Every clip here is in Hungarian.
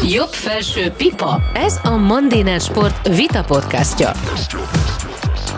Jobb felső pipa. Ez a Mandiner Sport Vita podcastja.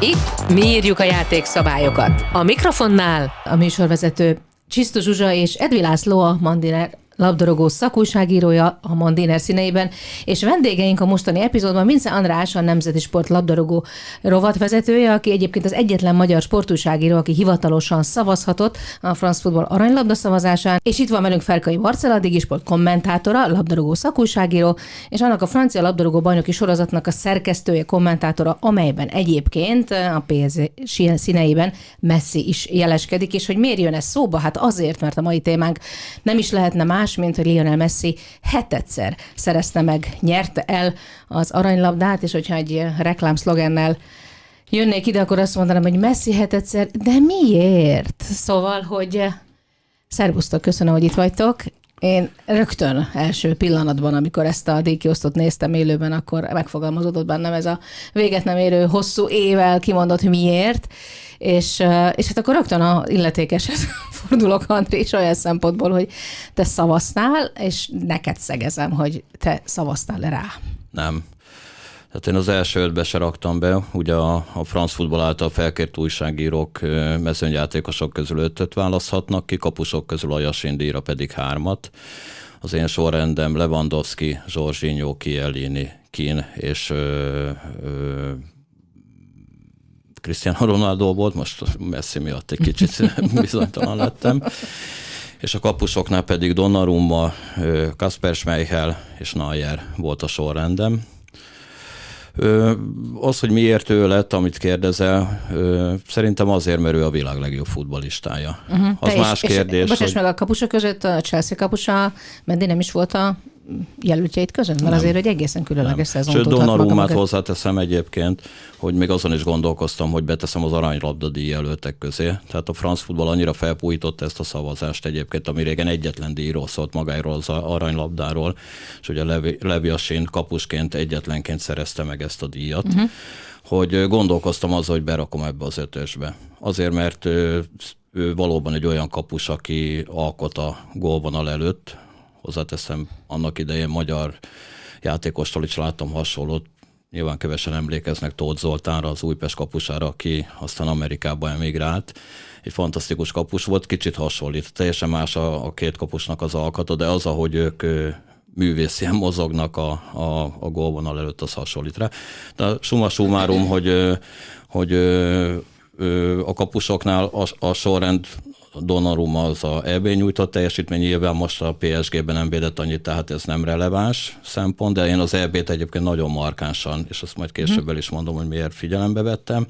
Itt mi írjuk a játékszabályokat. A mikrofonnál a műsorvezető Csisztus Zsuzsa és Edvi László a Mandiner labdarúgó szakújságírója a Mandiner színeiben, és vendégeink a mostani epizódban Vince András, a Nemzeti Sport labdarúgó rovatvezetője, aki egyébként az egyetlen magyar sportújságíró, aki hivatalosan szavazhatott a France Football aranylabda szavazásán, és itt van velünk Ferkai Marcela, Digisport kommentátora, labdarúgó szakújságíró, és annak a francia labdarúgó bajnoki sorozatnak a szerkesztője, kommentátora, amelyben egyébként a PSG színeiben Messi is jeleskedik, és hogy miért jön ez szóba? Hát azért, mert a mai témánk nem is lehetne más, más, mint hogy Lionel Messi hetedszer szerezte meg, nyerte el az aranylabdát, és hogyha egy reklámszlogennel jönnék ide, akkor azt mondanám, hogy Messi hetedszer, de miért? Szóval, hogy eh, szervusztok, köszönöm, hogy itt vagytok. Én rögtön első pillanatban, amikor ezt a díjkiosztót néztem élőben, akkor megfogalmazódott bennem ez a véget nem érő hosszú ével kimondott miért, és, és hát akkor rögtön a illetékeshez fordulok, Andrés, olyan szempontból, hogy te szavaztál, és neked szegezem, hogy te szavaztál rá. Nem. Tehát én az első ötbe se raktam be, ugye a, a France Football által felkért újságírók mezőnyjátékosok közül ötöt választhatnak ki, kapusok közül a Jasin díjra pedig hármat. Az én sorrendem Lewandowski, Zsorzsinyó, Kielini, Kin és ö, ö, Cristiano Ronaldo volt, most Messi miatt egy kicsit bizonytalan lettem. És a kapusoknál pedig Donnarumma, Kasper Schmeichel és Neuer volt a sorrendem. Az, hogy miért ő lett, amit kérdezel, szerintem azért, mert ő a világ legjobb futballistája. Uh-huh. Az Te más és, kérdés. És, bocsáss hogy... meg, a kapusok között a Chelsea kapusa Mendy nem is volt a jelöltjeit között? Mert nem. azért egy egészen különleges szezon Sőt, Donnarumát hozzáteszem egyébként, hogy még azon is gondolkoztam, hogy beteszem az aranylabda díj jelöltek közé. Tehát a franc futball annyira felpújított ezt a szavazást egyébként, ami régen egyetlen díjról szólt magáról az aranylabdáról, és ugye Levi, Levi Asin kapusként egyetlenként szerezte meg ezt a díjat. Uh-huh hogy gondolkoztam azzal, hogy berakom ebbe az ötösbe. Azért, mert ő, ő valóban egy olyan kapus, aki alkot a gólvonal előtt, hozzáteszem, annak idején magyar játékostól is láttam hasonlót, nyilván kevesen emlékeznek Tóth Zoltánra, az Újpest kapusára, aki aztán Amerikába emigrált. Egy fantasztikus kapus volt, kicsit hasonlít. Teljesen más a, a két kapusnak az alkata, de az, ahogy ők művészien mozognak a, a, a gólvonal előtt, az hasonlít rá. De summa summarum, hogy, hogy a kapusoknál a, a sorrend Donnarumma az a EB nyújtott teljesítmény, nyilván most a PSG-ben nem védett annyit, tehát ez nem releváns szempont, de én az EB-t egyébként nagyon markánsan, és azt majd később el is mondom, hogy miért figyelembe vettem.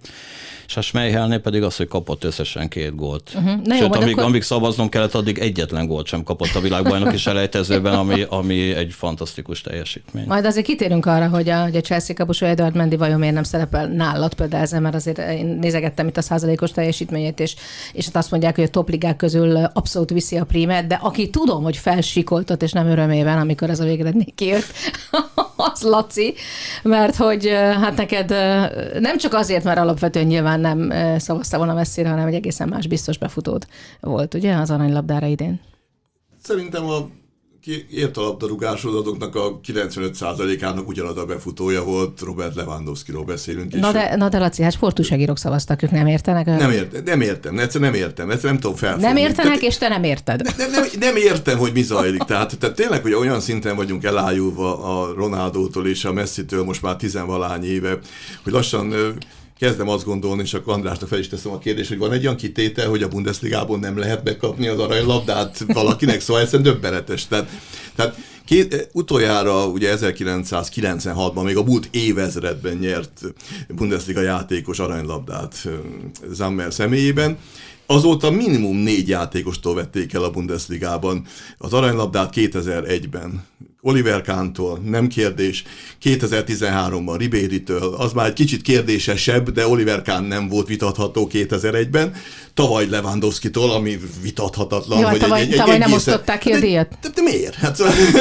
És a Schmeichelnél pedig az, hogy kapott összesen két gólt. Uh-huh. Na Sőt, jó, amíg, akkor... amíg szavaznom kellett, addig egyetlen gólt sem kapott a világbajnok is elejtezőben, ami, ami egy fantasztikus teljesítmény. Majd azért kitérünk arra, hogy a, hogy a Chelsea kapusú Edward Mendy vajon miért nem szerepel nálad például mert azért én nézegettem itt a százalékos teljesítményét, és, és azt mondják, hogy a top ligák közül abszolút viszi a prímet, de aki tudom, hogy felsikoltott, és nem örömében, amikor ez a végeredmény kijött, az Laci, mert hogy hát neked nem csak azért, mert alapvetően nyilván nem szavazta volna messzire, hanem egy egészen más biztos befutód volt, ugye, az aranylabdára idén? Szerintem a ért a labdarúgásodatoknak a 95%-ának ugyanaz a befutója volt, Robert Lewandowski-ról beszélünk. Na de, na de Laci, hát sportúságírók szavaztak, ők nem értenek? Nem értem, nem értem, egyszerűen nem értem, egyszerűen nem tudom felfogni. Nem értenek, tehát, és te nem érted. Nem, nem, nem értem, hogy mi zajlik. Tehát, tehát tényleg, hogy olyan szinten vagyunk elájulva a Ronaldótól és a Messi-től most már tizenvalány éve, hogy lassan kezdem azt gondolni, és akkor Andrásnak fel is teszem a kérdést, hogy van egy olyan kitétel, hogy a Bundesligából nem lehet bekapni az aranylabdát valakinek, szóval ez döbbenetes. Tehát, tehát Két, utoljára ugye 1996-ban, még a múlt évezredben nyert Bundesliga játékos aranylabdát Zammer személyében. Azóta minimum négy játékostól vették el a Bundesligában az aranylabdát 2001-ben. Oliver Kahntól, nem kérdés. 2013-ban Ribéritől, az már egy kicsit kérdésesebb, de Oliver Kahn nem volt vitatható 2001-ben. Tavaly Lewandowski-tól, ami vitathatatlan. Jó, hogy tavaly, egy, egy, tavaly egy nem egészen... osztották ki a díjat. De, de, de miért? Hát, de miért?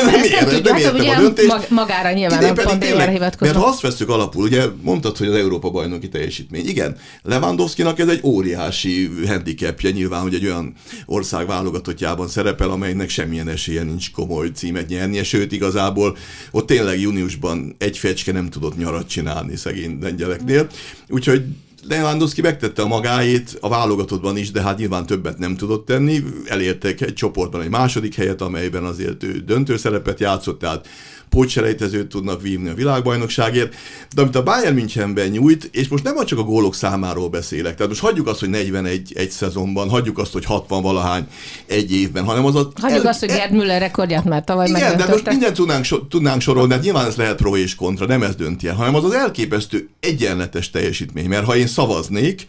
Nem, nem értem a döntést. Magára nyilván a pandémiára hivatkozom. Mert ha azt veszük alapul, ugye mondtad, hogy az Európa bajnoki teljesítmény. Igen, Lewandowski-nak ez egy óriási handicapje, nyilván, hogy egy olyan ország válogatottjában szerepel, amelynek semmilyen esélye nincs komoly címet nyernie, sőt igazából ott tényleg júniusban egy fecske nem tudott nyarat csinálni szegény lengyeleknél. Úgyhogy Lewandowski megtette a magáét a válogatottban is, de hát nyilván többet nem tudott tenni. Elértek egy csoportban egy második helyet, amelyben azért ő döntő szerepet játszott, tehát pótselejtezőt tudnak vívni a világbajnokságért, de amit a Bayern Münchenben nyújt, és most nem csak a gólok számáról beszélek, tehát most hagyjuk azt, hogy 41 egy szezonban, hagyjuk azt, hogy 60 valahány egy évben, hanem az a... Hagyjuk el, azt, hogy Gerd Müller rekordját már tavaly Igen, de most mindent tudnánk, so, tudnánk sorolni, de hát nyilván ez lehet pro és kontra, nem ez dönti el, hanem az az elképesztő egyenletes teljesítmény, mert ha én szavaznék,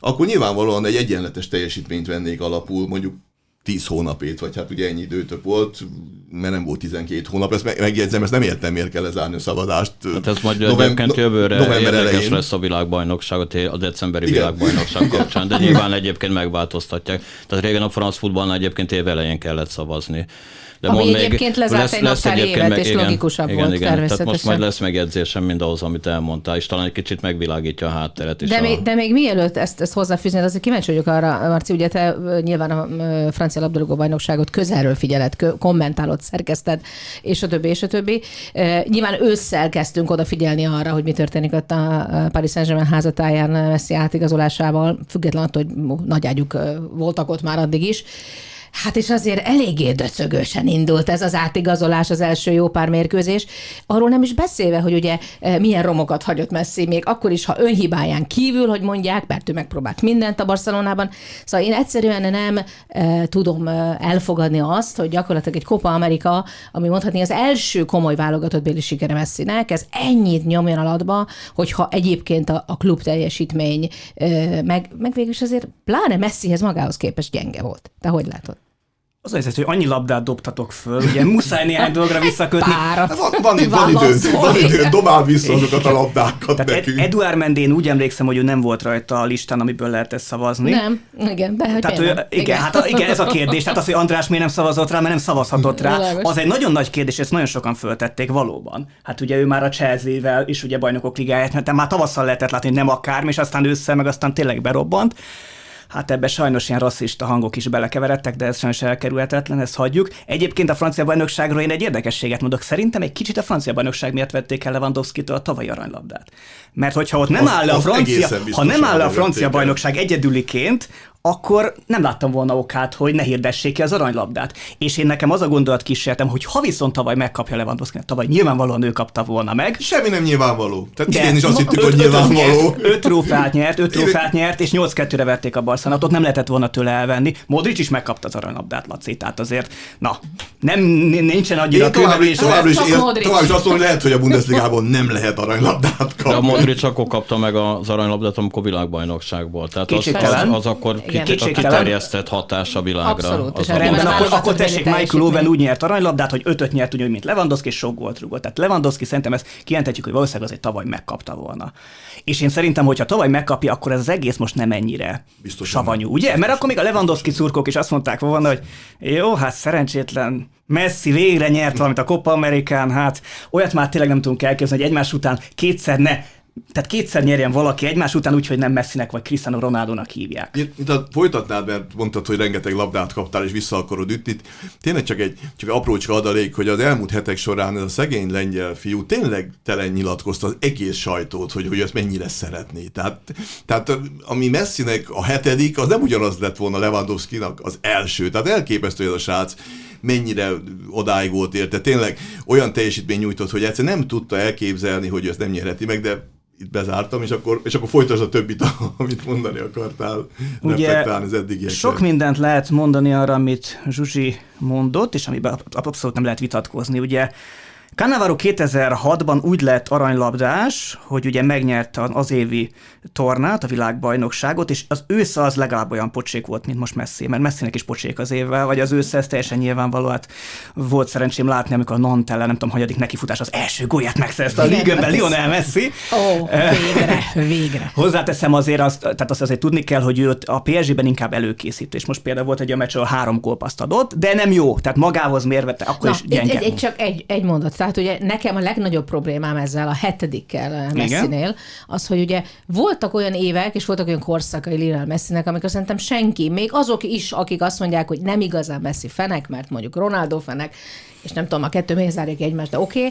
akkor nyilvánvalóan egy egyenletes teljesítményt vennék alapul, mondjuk 10 hónapét, vagy hát ugye ennyi időtök volt, mert nem volt 12 hónap, ezt megjegyzem, ezt nem értem, miért kell lezárni a szavazást. Hát ez majd november, egyébként jövőre november érdekes elején. lesz a világbajnokság, a decemberi Igen. világbajnokság kapcsán, de nyilván egyébként megváltoztatják. Tehát régen a franc futballnál egyébként év elején kellett szavazni. De ami mond egyébként lezárt lesz, egy lesz évet, meg, és igen, logikusabb igen, volt igen, Tehát most majd lesz megjegyzésem mindahhoz, amit elmondtál, és talán egy kicsit megvilágítja a hátteret is. De, a... még, de még mielőtt ezt, ezt hozzáfűzni, azért kíváncsi vagyok arra, Marci, ugye te nyilván a francia labdarúgó bajnokságot közelről figyeled, kommentálod, szerkeszted, és a többi, és a többi. Nyilván ősszel kezdtünk odafigyelni arra, hogy mi történik ott a Paris Saint-Germain házatáján Messi átigazolásával, függetlenül attól, hogy nagy ágyuk voltak ott már addig is. Hát és azért eléggé döcögősen indult ez az átigazolás, az első jó pár mérkőzés. Arról nem is beszélve, hogy ugye eh, milyen romokat hagyott Messi, még akkor is, ha önhibáján kívül, hogy mondják, mert ő megpróbált mindent a Barcelonában. Szóval én egyszerűen nem e, tudom eh, elfogadni azt, hogy gyakorlatilag egy Copa Amerika, ami mondhatni az első komoly válogatott béli sikere Messinek, ez ennyit nyomjon alatba, hogyha egyébként a, a klub teljesítmény, e, meg, meg végül is azért pláne Messihez magához képest gyenge volt. Te hogy látod? Az az, hogy annyi labdát dobtatok föl, ugye muszáj néhány dolgra visszakötni. Párat. Van, van, van, idő, van idő, dobál vissza azokat a labdákat Tehát nekünk. Ed- Eduard Mendén úgy emlékszem, hogy ő nem volt rajta a listán, amiből lehet ezt szavazni. Nem, igen, de hogy Tehát ő, igen, igen, hát igen, ez a kérdés. Tehát az, hogy András miért nem szavazott rá, mert nem szavazhatott rá, az egy nagyon nagy kérdés, ezt nagyon sokan föltették valóban. Hát ugye ő már a Chelsea-vel is ugye bajnokok ligáját, mert már tavasszal lehetett látni, hogy nem akármi, és aztán ősszel, meg aztán tényleg berobbant. Hát ebbe sajnos ilyen rasszista hangok is belekeveredtek, de ez sajnos elkerülhetetlen, ezt hagyjuk. Egyébként a francia bajnokságról én egy érdekességet mondok. Szerintem egy kicsit a francia bajnokság miatt vették el Lewandowski-től a tavalyi aranylabdát. Mert hogyha ott nem az, áll le a francia, ha nem áll le a francia bajnokság egyedüliként, akkor nem láttam volna okát, hogy ne hirdessék ki az aranylabdát. És én nekem az a gondolat kísértem, hogy ha viszont tavaly megkapja Lewandowski, tavaly nyilvánvalóan ő kapta volna meg. Semmi nem nyilvánvaló. Tehát De, én is azt hittük, hogy nyilvánvaló. Öt trófeát nyert, öt trófeát nyert, és 8-2-re verték a Barcelonatot, nem lehetett volna tőle elvenni. Modric is megkapta az aranylabdát, Laci, tehát azért, na, nem, nincsen annyira továbbra is, továbbra is, továbbra is azt mondom, hogy lehet, hogy a Bundesligában nem lehet aranylabdát kapni. De a Modric akkor kapta meg az aranylabdát, amikor világbajnokságból. Tehát az, az, az, akkor kicsit a kiterjesztett hatás a világra. Abszolút. Az és rendben, akkor, akkor tessék, Michael Owen úgy nyert aranylabdát, hogy ötöt nyert úgy, mint Lewandowski, és sok volt rúgott. Tehát Lewandowski szerintem ezt kijelentetjük, hogy valószínűleg azért tavaly megkapta volna. És én szerintem, hogyha tavaly megkapja, akkor ez az egész most nem ennyire Biztos savanyú, nem. ugye? Mert akkor még a Lewandowski szurkok is azt mondták volna, hogy jó, hát szerencsétlen Messi végre nyert valamit a Copa Amerikán, hát olyat már tényleg nem tudunk elképzelni, hogy egymás után kétszer ne tehát kétszer nyerjen valaki egymás után úgy, hogy nem Messinek vagy Cristiano Ronaldo-nak hívják. Mint folytatnád, mert mondtad, hogy rengeteg labdát kaptál és vissza akarod ütni. Tényleg csak egy csak aprócska adalék, hogy az elmúlt hetek során ez a szegény lengyel fiú tényleg tele nyilatkozta az egész sajtót, hogy, hogy ezt mennyire szeretné. Tehát, tehát ami Messinek a hetedik, az nem ugyanaz lett volna Lewandowski-nak az első. Tehát elképesztő ez a srác mennyire odáig volt érte. Tényleg olyan teljesítmény nyújtott, hogy egyszer nem tudta elképzelni, hogy ezt nem nyerheti meg, de itt bezártam, és akkor, és akkor folytasd a többit, amit mondani akartál, Ugye, az eddigiekre. Sok mindent lehet mondani arra, amit Zsuzsi mondott, és amiben abszolút nem lehet vitatkozni. Ugye Cannavaro 2006-ban úgy lett aranylabdás, hogy ugye megnyerte az évi tornát, a világbajnokságot, és az ősze az legalább olyan pocsék volt, mint most Messi, mert Messinek is pocsék az évvel, vagy az ősze, ez teljesen nyilvánvaló, hát volt szerencsém látni, amikor a Nantella, nem tudom, hanyadik nekifutás az első gólját megszerezte a ligönben Lionel Messi. Ó, végre, végre. Hozzáteszem azért, azt, tehát azt azért tudni kell, hogy ő a PSG-ben inkább előkészítő, és most például volt egy a meccs, ahol három gólpaszt adott, de nem jó, tehát magához mérve, akkor Na, is gyenge. Egy, egy, csak egy, egy mondat, tehát ugye nekem a legnagyobb problémám ezzel a hetedikkel Messinél, az, hogy ugye voltak olyan évek, és voltak olyan korszakai Lionel Messinek, amikor szerintem senki, még azok is, akik azt mondják, hogy nem igazán Messi fenek, mert mondjuk Ronaldo fenek, és nem tudom, a kettő még zárják egymást, de oké. Okay.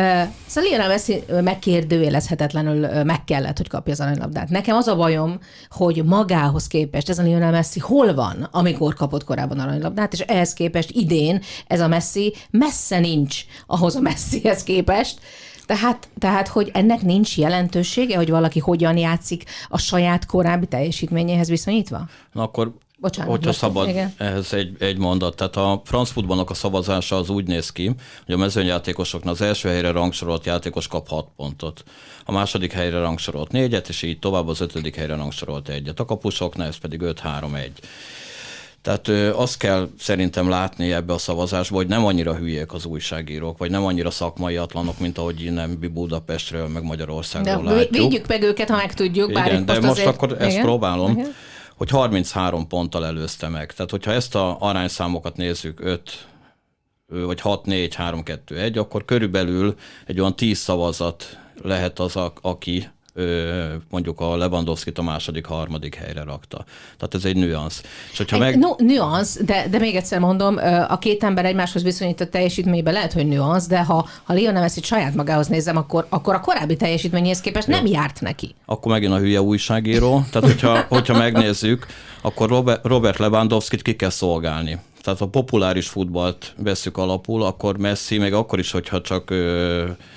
Uh, szóval Lionel Messi megkérdőjelezhetetlenül meg kellett, hogy kapja az aranylabdát. Nekem az a bajom, hogy magához képest ez a Lionel Messi hol van, amikor kapott korábban aranylabdát, és ehhez képest idén ez a Messi messze nincs ahhoz a Messihez képest, tehát, tehát, hogy ennek nincs jelentősége, hogy valaki hogyan játszik a saját korábbi teljesítményéhez viszonyítva? Na akkor Bocsánat, Hogyha szabad igen. ehhez egy, egy mondat. Tehát a franc futballnak a szavazása az úgy néz ki, hogy a mezőnyjátékosoknak az első helyre rangsorolt játékos kap 6 pontot, a második helyre rangsorolt 4-et, és így tovább az ötödik helyre rangsorolt egyet. A kapusoknál ez pedig 5-3-1. Tehát azt kell szerintem látni ebbe a szavazásba, hogy nem annyira hülyék az újságírók, vagy nem annyira szakmai atlanok, mint ahogy innen Budapestről, meg Magyarországról de látjuk. Védjük meg őket, ha meg tudjuk. Bár Igen, de most, most akkor igen? ezt próbálom. Igen? Hogy 33 ponttal előzte meg. Tehát, hogyha ezt a arányszámokat nézzük, 5 vagy 6, 4, 3, 2, 1, akkor körülbelül egy olyan 10 szavazat lehet az, aki mondjuk a Lewandowski-t a második, harmadik helyre rakta. Tehát ez egy nüansz. És hogyha egy meg... no, nüansz, de, de még egyszer mondom, a két ember egymáshoz viszonyított teljesítményben lehet, hogy nüansz, de ha, ha Lionel messi saját magához nézem, akkor, akkor a korábbi teljesítményhez képest nem járt neki. Akkor megint a hülye újságíró. Tehát, hogyha, hogyha megnézzük, akkor Robert, Robert Lewandowski-t ki kell szolgálni tehát a populáris futballt veszük alapul, akkor Messi, még akkor is, hogyha csak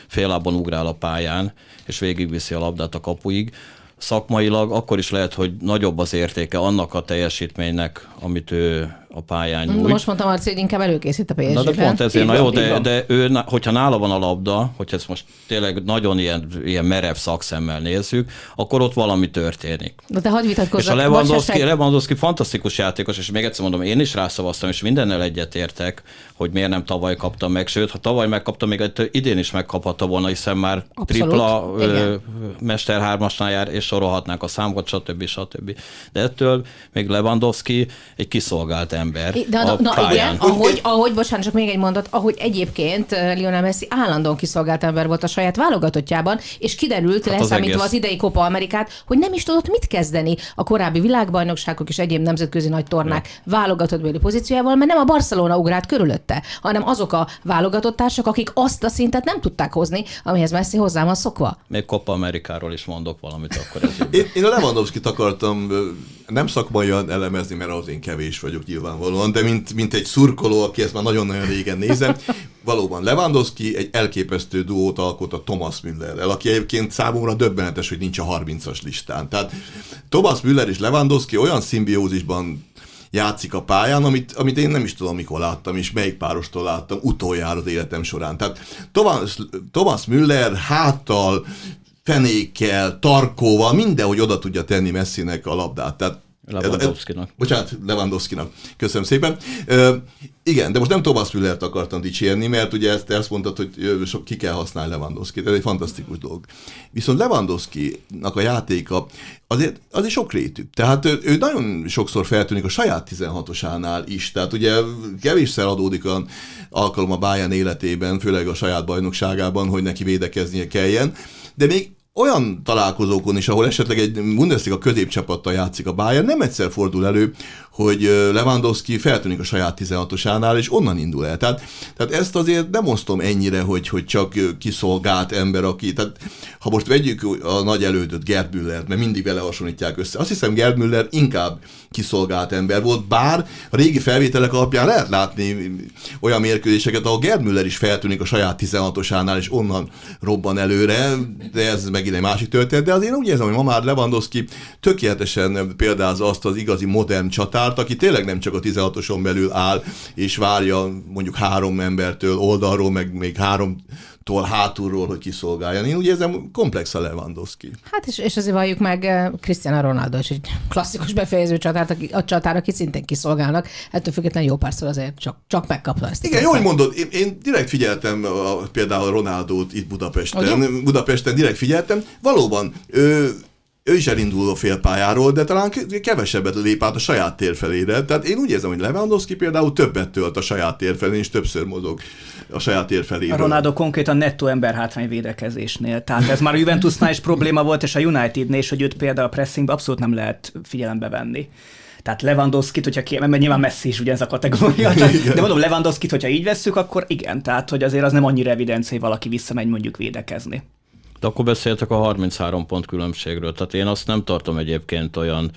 félában ugrál a pályán, és végigviszi a labdát a kapuig, szakmailag akkor is lehet, hogy nagyobb az értéke annak a teljesítménynek, amit ő a pályán nyújt. Most mondtam Marci, hogy inkább előkészít a psg Na de pont ezért, na jó, de, de ő, hogyha nála van a labda, hogyha ezt most tényleg nagyon ilyen, ilyen merev szakszemmel nézzük, akkor ott valami történik. De te hagyj És a Lewandowski, Lewandowski fantasztikus játékos, és még egyszer mondom, én is rászavaztam, és mindennel egyetértek, hogy miért nem tavaly kaptam meg, sőt, ha tavaly megkaptam, még idén is megkaphatta volna, hiszen már Abszolút. tripla ö, Mester hármasnál jár, és sorolhatnánk a számokat, stb. stb. De ettől még Lewandowski egy kiszolgált ember de, a na, na igen, ahogy, ahogy, bocsánat, csak még egy mondat, ahogy egyébként Lionel Messi állandóan kiszolgált ember volt a saját válogatottjában, és kiderült, hát leszámítva az, az idei Copa Amerikát, hogy nem is tudott mit kezdeni a korábbi világbajnokságok és egyéb nemzetközi nagy tornák ja. válogatottbeli pozíciójával, mert nem a Barcelona ugrált körülötte, hanem azok a válogatott társak, akik azt a szintet nem tudták hozni, amihez Messi hozzá van szokva. Még Copa Amerikáról is mondok valamit akkor. Ez én, én a Lewandowski-t akartam nem szakmaian elemezni, mert az én kevés vagyok nyilvánvalóan, de mint, mint egy szurkoló, aki ezt már nagyon-nagyon régen nézem, valóban Lewandowski egy elképesztő duót alkot a Thomas Müllerrel, aki egyébként számomra döbbenetes, hogy nincs a 30-as listán. Tehát Thomas Müller és Lewandowski olyan szimbiózisban játszik a pályán, amit, amit én nem is tudom, mikor láttam, és melyik párostól láttam utoljára az életem során. Tehát Thomas, Thomas Müller háttal, fenékkel, tarkóval, mindenhogy oda tudja tenni Messinek a labdát. Tehát Lewandowski-nak. Bocsánat, Lewandowski-nak. Köszönöm szépen. Uh, igen, de most nem Thomas Müllert akartam dicsérni, mert ugye ezt, ezt mondtad, hogy sok, ki kell használni Lewandowski-t, ez egy fantasztikus dolog. Viszont Lewandowski-nak a játéka azért, azért sokrétű. Tehát ő, ő nagyon sokszor feltűnik a saját 16-osánál is. Tehát ugye kevésszer adódik a alkalom a Bayern életében, főleg a saját bajnokságában, hogy neki védekeznie kelljen, de még olyan találkozókon is, ahol esetleg egy Bundesliga középcsapattal játszik a Bayern, nem egyszer fordul elő, hogy Lewandowski feltűnik a saját 16-osánál, és onnan indul el. Tehát, tehát ezt azért nem osztom ennyire, hogy, hogy csak kiszolgált ember, aki, tehát ha most vegyük a nagy elődöt, Gerd Müller, mert mindig vele hasonlítják össze, azt hiszem Gerd Müller inkább kiszolgált ember volt, bár a régi felvételek alapján lehet látni olyan mérkőzéseket, ahol Gerd Müller is feltűnik a saját 16-osánál, és onnan robban előre, de ez megint egy másik történet, de azért úgy érzem, hogy ma már Lewandowski tökéletesen példázza azt az igazi modern csatárt, aki tényleg nem csak a 16-oson belül áll, és várja mondjuk három embertől oldalról, meg még három tól hátulról, hogy kiszolgáljon. Én úgy érzem, komplex a Lewandowski. Hát és, és azért valljuk meg eh, Cristiano Ronaldo is egy klasszikus befejező csatárt, aki, a csatár, aki szintén kiszolgálnak. Ettől függetlenül jó párszor azért csak, csak megkapta ezt. Igen, jó, hogy mondod. Én, én direkt figyeltem a, például Ronaldót itt Budapesten. Ugye? Budapesten direkt figyeltem. Valóban, ő, ő is elindul a félpályáról, de talán kevesebbet lép át a saját tér felére. Tehát én úgy érzem, hogy Lewandowski például többet tölt a saját tér felé, és többször mozog a saját tér felé. A Ronaldo konkrétan nettó ember hátrány védekezésnél. Tehát ez már a Juventusnál is probléma volt, és a Unitednél is, hogy őt például a pressingbe abszolút nem lehet figyelembe venni. Tehát Lewandowski-t, hogyha ki, mert nyilván Messi is ugye ez a kategória, csak, de mondom Lewandowski-t, hogyha így vesszük, akkor igen, tehát hogy azért az nem annyira evidencia, hogy valaki visszamegy mondjuk védekezni. De akkor beszéltek a 33 pont különbségről. Tehát én azt nem tartom egyébként olyan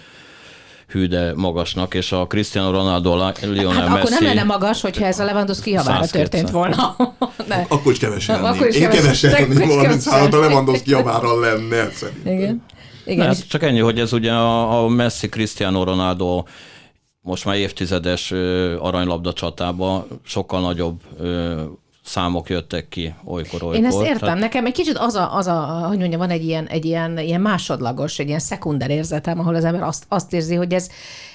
hű, de magasnak, és a Cristiano Ronaldo, Lionel hát Messi... akkor nem lenne magas, hogyha ez a Lewandowski javára történt volna. ne. Akkor is kevesen Akkor is Én kevesen lennék 33, a Lewandowski javára lenne. Szerintem. Igen. Igen. Ez csak ennyi, hogy ez ugye a, a Messi, Cristiano Ronaldo most már évtizedes aranylabda csatába sokkal nagyobb számok jöttek ki olykor, olykor. Én ezt értem. Tehát... Nekem egy kicsit az a, az a hogy mondjam, van egy ilyen, egy ilyen, ilyen másodlagos, egy ilyen szekunder érzetem, ahol az ember azt, azt érzi, hogy ez,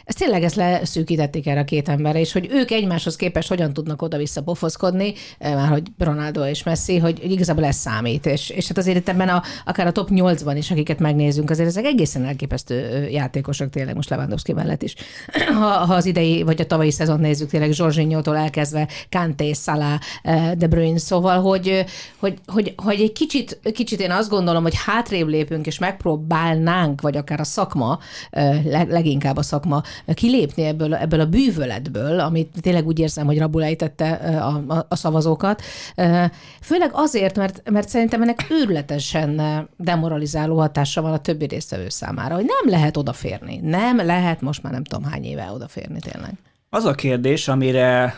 ez tényleg ezt leszűkítették erre a két emberre, és hogy ők egymáshoz képest hogyan tudnak oda-vissza pofozkodni, eh, már hogy Ronaldo és Messi, hogy, hogy igazából ez számít. És, és hát azért itt ebben a, akár a top 8-ban is, akiket megnézünk, azért ezek egészen elképesztő játékosok tényleg most Lewandowski mellett is. Ha, ha az idei vagy a tavalyi szezon nézzük, tényleg Zsorzsinyótól elkezdve Kanté, Salah, eh, De Bruyne, szóval, hogy, hogy, hogy, hogy egy kicsit, kicsit én azt gondolom, hogy hátrébb lépünk, és megpróbálnánk, vagy akár a szakma, eh, leginkább a szakma kilépni ebből, ebből a bűvöletből, amit tényleg úgy érzem, hogy Rabul ejtette a, a, a szavazókat. Főleg azért, mert, mert szerintem ennek őrületesen demoralizáló hatása van a többi résztvevő számára, hogy nem lehet odaférni. Nem lehet most már nem tudom hány éve odaférni tényleg. Az a kérdés, amire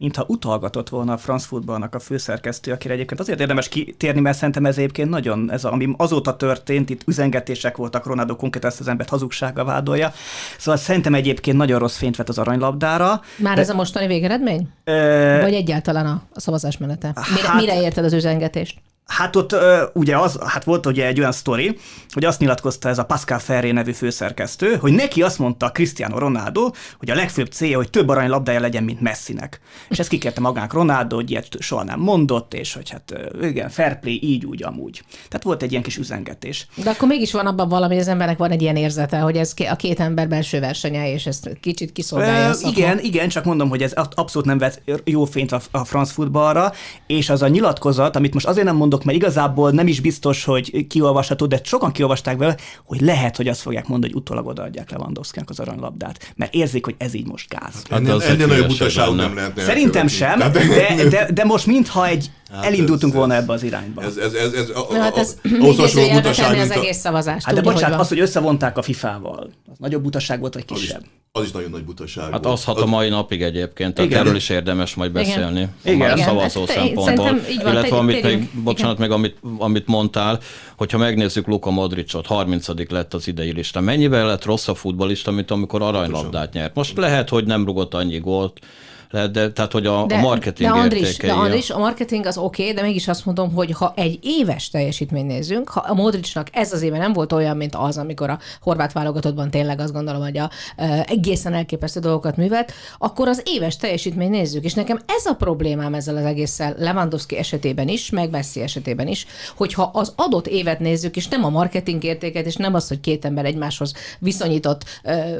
mintha utalgatott volna a France Footballnak a főszerkesztő, akire egyébként azért érdemes kitérni, mert szerintem ez egyébként nagyon, ez ami azóta történt, itt üzengetések voltak, Ronaldo konkrét ezt az embert hazugsága vádolja. Szóval szerintem egyébként nagyon rossz fényt vett az aranylabdára. Már de, ez a mostani végeredmény? Ö, Vagy egyáltalán a, a szavazás menete? Mire, hát, mire érted az üzengetést? Hát ott ugye az, hát volt ugye egy olyan sztori, hogy azt nyilatkozta ez a Pascal Ferré nevű főszerkesztő, hogy neki azt mondta Cristiano Ronaldo, hogy a legfőbb célja, hogy több aranylabdája legyen, mint Messinek. És ezt kikérte magának Ronaldo, hogy ilyet soha nem mondott, és hogy hát igen, fair play, így, úgy, amúgy. Tehát volt egy ilyen kis üzengetés. De akkor mégis van abban valami, hogy az embernek van egy ilyen érzete, hogy ez a két ember belső versenye, és ezt kicsit kiszolgálja. Ö, igen, igen, csak mondom, hogy ez abszolút nem vett jó fényt a, a France futballra, és az a nyilatkozat, amit most azért nem mondok, mert igazából nem is biztos, hogy kiolvasható, de sokan kiolvasták vele, hogy lehet, hogy azt fogják mondani, hogy utólag odaadják lewandowski az aranylabdát, mert érzik, hogy ez így most gáz. Hát ennél, ennél nagyobb butaság nem lehet. Szerintem sem, de, de, de most mintha egy Hát elindultunk ez, volna ebbe az irányba. Ez, ez, ez, ez, a, hát ez ahhoz hasonló butaság, mint az egész szavazást. Hát de bocsánat, az, hogy összevonták a FIFA-val, az nagyobb butaság volt, vagy kisebb? Az is nagyon nagy butaság Hát az hat a mai napig egyébként, tehát erről is érdemes majd beszélni. Igen. A szavazó hát, szempontból. Illetve amit még, bocsánat, meg amit, amit mondtál, hogyha megnézzük Luka Modricot, 30 lett az idei lista. Mennyivel lett rossz a futbolista, mint amikor aranylabdát nyert? Most lehet, hogy nem rugott annyi gólt, lehet, de, tehát hogy a, de, a marketing de Andris, de Andris, a marketing az oké, okay, de mégis azt mondom, hogy ha egy éves teljesítmény nézzünk, ha a Modricnak ez az éve nem volt olyan, mint az, amikor a horvát válogatottban tényleg azt gondolom, hogy a, e, egészen elképesztő dolgokat művelt, akkor az éves teljesítmény nézzük. És nekem ez a problémám ezzel az egésszel Lewandowski esetében is, meg Messi esetében is, hogyha az adott évet nézzük, és nem a marketing értéket, és nem az, hogy két ember egymáshoz viszonyított,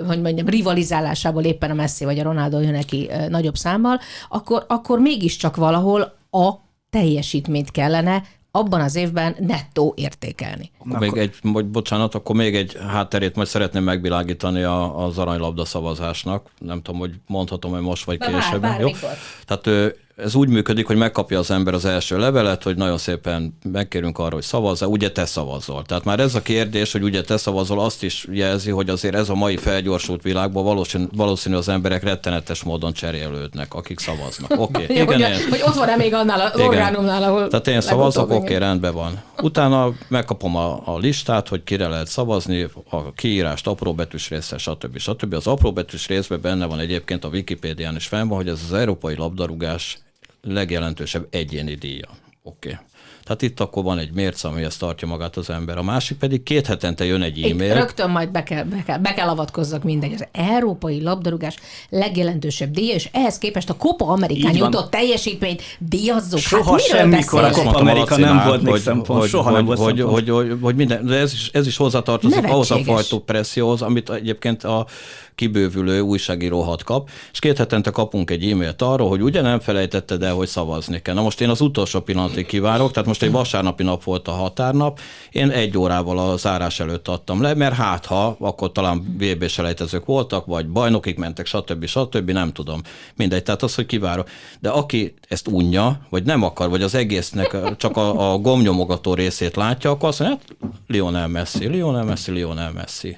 hogy mondjam, rivalizálásából éppen a Messi vagy a Ronaldo jön neki nagyobb számmal, akkor, akkor mégiscsak valahol a teljesítményt kellene abban az évben nettó értékelni. Akkor még egy, vagy bocsánat, akkor még egy hátterét majd szeretném megvilágítani a, az aranylabda szavazásnak. Nem tudom, hogy mondhatom, hogy most vagy később. Bár, bár, Tehát ez úgy működik, hogy megkapja az ember az első levelet, hogy nagyon szépen megkérünk arra, hogy szavazza, ugye te szavazol. Tehát már ez a kérdés, hogy ugye te szavazol, azt is jelzi, hogy azért ez a mai felgyorsult világban valószínű, valószínű az emberek rettenetes módon cserélődnek, akik szavaznak. Oké, okay. igen, hogy, én, hogy ott van-e még annál az orgánumnál, ahol Tehát én szavazok, oké, okay, rendben van. Utána megkapom a, a listát, hogy kire lehet szavazni, a kiírást apróbetűs része, stb. stb. Az apróbetűs részben benne van egyébként a Wikipédián is fenn van, hogy ez az európai labdarúgás legjelentősebb egyéni díja. Oké. Okay. Tehát itt akkor van egy mérce, amihez tartja magát az ember. A másik pedig két hetente jön egy e-mail. Itt rögtön majd be kell, be kell, be kell avatkozzak mindegy. Az európai labdarúgás legjelentősebb díja, és ehhez képest a Copa Amerikán jutott teljesítményt díjazzuk. Soha hát semmikor a Copa Amerika nem volt még szempont. Soha hogy, nem volt hogy, hogy, hogy, hogy, minden, de ez is, ez is hozzátartozik ahhoz a fajta presszióhoz, amit egyébként a kibővülő újságíró hat kap, és két hetente kapunk egy e-mailt arról, hogy ugye nem felejtetted el, hogy szavazni kell. Na most én az utolsó pillanatig kivárok, tehát most egy vasárnapi nap volt a határnap, én egy órával a zárás előtt adtam le, mert hát ha, akkor talán VB selejtezők voltak, vagy bajnokik mentek, stb. stb. nem tudom. Mindegy, tehát az, hogy kivárok. De aki ezt unja, vagy nem akar, vagy az egésznek csak a, a gomnyomogató részét látja, akkor azt mondja, hát Lionel Messi, Lionel Messi, Lionel Messi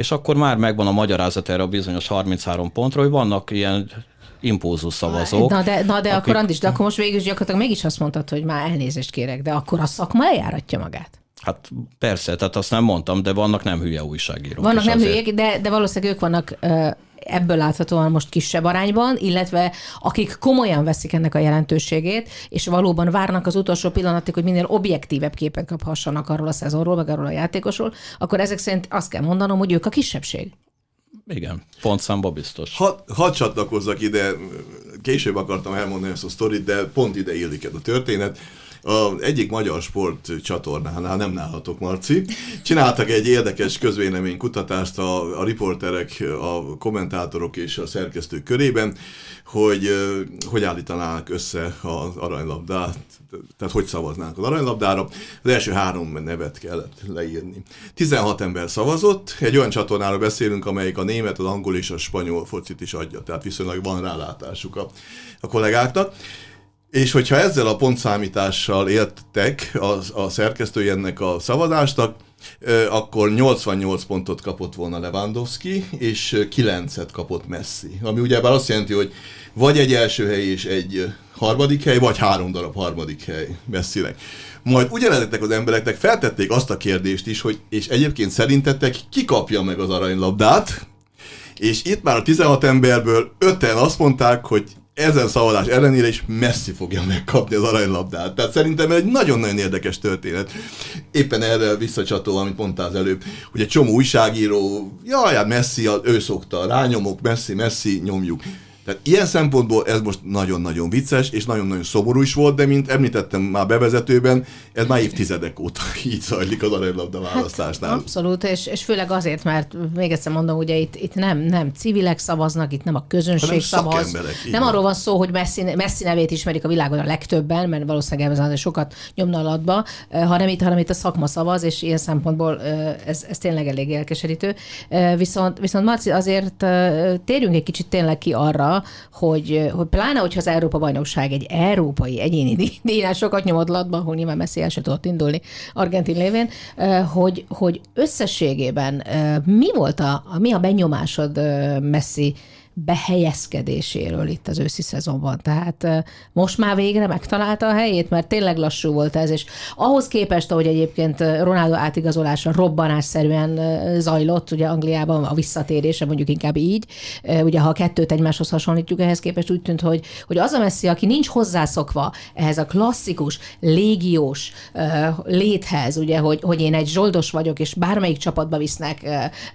és akkor már megvan a magyarázat erre a bizonyos 33 pontra, hogy vannak ilyen impulzus szavazók. Na de, na de akik... akkor Andis, de akkor most végül gyakorlatilag mégis azt mondtad, hogy már elnézést kérek, de akkor a szakma eljáratja magát. Hát persze, tehát azt nem mondtam, de vannak nem hülye újságírók. Vannak nem azért... hülyék, de, de valószínűleg ők vannak ebből láthatóan most kisebb arányban, illetve akik komolyan veszik ennek a jelentőségét, és valóban várnak az utolsó pillanatig, hogy minél objektívebb képet kaphassanak arról a szezonról, meg arról a játékosról, akkor ezek szerint azt kell mondanom, hogy ők a kisebbség. Igen, pontszámba biztos. Ha, hadd csatlakozzak ide, később akartam elmondani ezt a sztorit, de pont ide illik a történet. A egyik magyar sport csatornánál, nem nálatok Marci, csináltak egy érdekes közvéleménykutatást a, a riporterek, a kommentátorok és a szerkesztők körében, hogy hogy állítanák össze az aranylabdát, tehát hogy szavaznánk az aranylabdára. Az első három nevet kellett leírni. 16 ember szavazott, egy olyan csatornáról beszélünk, amelyik a német, az angol és a spanyol focit is adja, tehát viszonylag van rálátásuk a, a kollégáknak. És hogyha ezzel a pontszámítással éltek a, a szerkesztői ennek a szavazásnak, akkor 88 pontot kapott volna Lewandowski, és 9-et kapott Messi. Ami ugye azt jelenti, hogy vagy egy első hely és egy harmadik hely, vagy három darab harmadik hely Messinek. Majd ugyanezeknek az embereknek feltették azt a kérdést is, hogy és egyébként szerintetek ki kapja meg az aranylabdát, és itt már a 16 emberből öten azt mondták, hogy ezen szavazás ellenére is messzi fogja megkapni az aranylabdát. Tehát szerintem egy nagyon-nagyon érdekes történet. Éppen erre visszacsatol, amit mondtál az előbb, hogy egy csomó újságíró, jaj, hát messzi, ő szokta, rányomok, messzi, messzi, nyomjuk. Tehát ilyen szempontból ez most nagyon-nagyon vicces, és nagyon-nagyon szomorú is volt, de mint említettem már bevezetőben, ez már évtizedek óta így zajlik az aranylabda hát, választásnál. Hát, abszolút, és, és főleg azért, mert még egyszer mondom, ugye itt, itt nem, nem civilek szavaznak, itt nem a közönség hanem szavaz. Nem arról van szó, hogy Messi, Messi nevét ismerik a világon a legtöbben, mert valószínűleg ebben sokat nyomna alatba, hanem itt, hanem itt a szakma szavaz, és ilyen szempontból ez, ez tényleg elég elkeserítő. Viszont, viszont Marci, azért térjünk egy kicsit tényleg ki arra, hogy, hogy pláne, hogyha az Európa-bajnokság egy európai egyéni díjnál sokat nyomott latba, ahol nyilván Messi el sem tudott indulni Argentin lévén, hogy, hogy összességében mi volt a mi a benyomásod Messi behelyezkedéséről itt az őszi szezonban. Tehát most már végre megtalálta a helyét, mert tényleg lassú volt ez, és ahhoz képest, ahogy egyébként Ronaldo átigazolása robbanásszerűen zajlott, ugye Angliában a visszatérése, mondjuk inkább így, ugye ha a kettőt egymáshoz hasonlítjuk, ehhez képest úgy tűnt, hogy, hogy az a messzi, aki nincs hozzászokva ehhez a klasszikus, légiós léthez, ugye, hogy, hogy én egy zsoldos vagyok, és bármelyik csapatba visznek,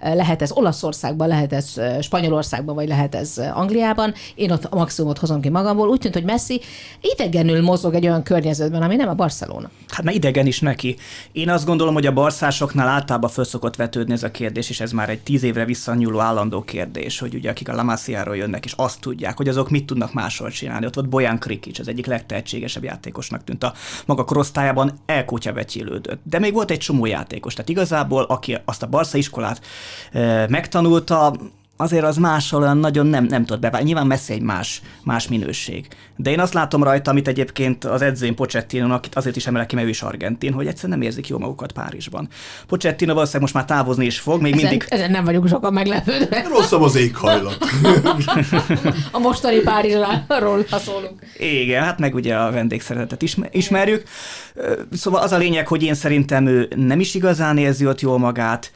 lehet ez Olaszországban, lehet ez Spanyolországban, vagy lehet ez Angliában, én ott a maximumot hozom ki magamból. Úgy tűnt, hogy Messi idegenül mozog egy olyan környezetben, ami nem a Barcelona. Hát mert idegen is neki. Én azt gondolom, hogy a barszásoknál általában föl szokott vetődni ez a kérdés, és ez már egy tíz évre visszanyúló állandó kérdés, hogy ugye akik a Lamasiáról jönnek, és azt tudják, hogy azok mit tudnak máshol csinálni. Ott volt Bojan Krikic, az egyik legtehetségesebb játékosnak tűnt a maga korosztályában, elkótya betyélődött. De még volt egy csomó játékos, tehát igazából, aki azt a Barca iskolát e, megtanulta, azért az máshol olyan nagyon nem, nem tud beválni. Nyilván messze egy más, más minőség. De én azt látom rajta, amit egyébként az edzőn Pochettino, akit azért is emelek ki, mert ő is argentin, hogy egyszerűen nem érzik jó magukat Párizsban. Pochettino valószínűleg most már távozni is fog, még ezen, mindig... Ezen nem vagyunk sokan meglepődve. Rosszabb az éghajlat. a mostani Párizsról, ha szólunk. Igen, hát meg ugye a vendégszeretetet ismerjük. Szóval az a lényeg, hogy én szerintem ő nem is igazán érzi ott jól magát,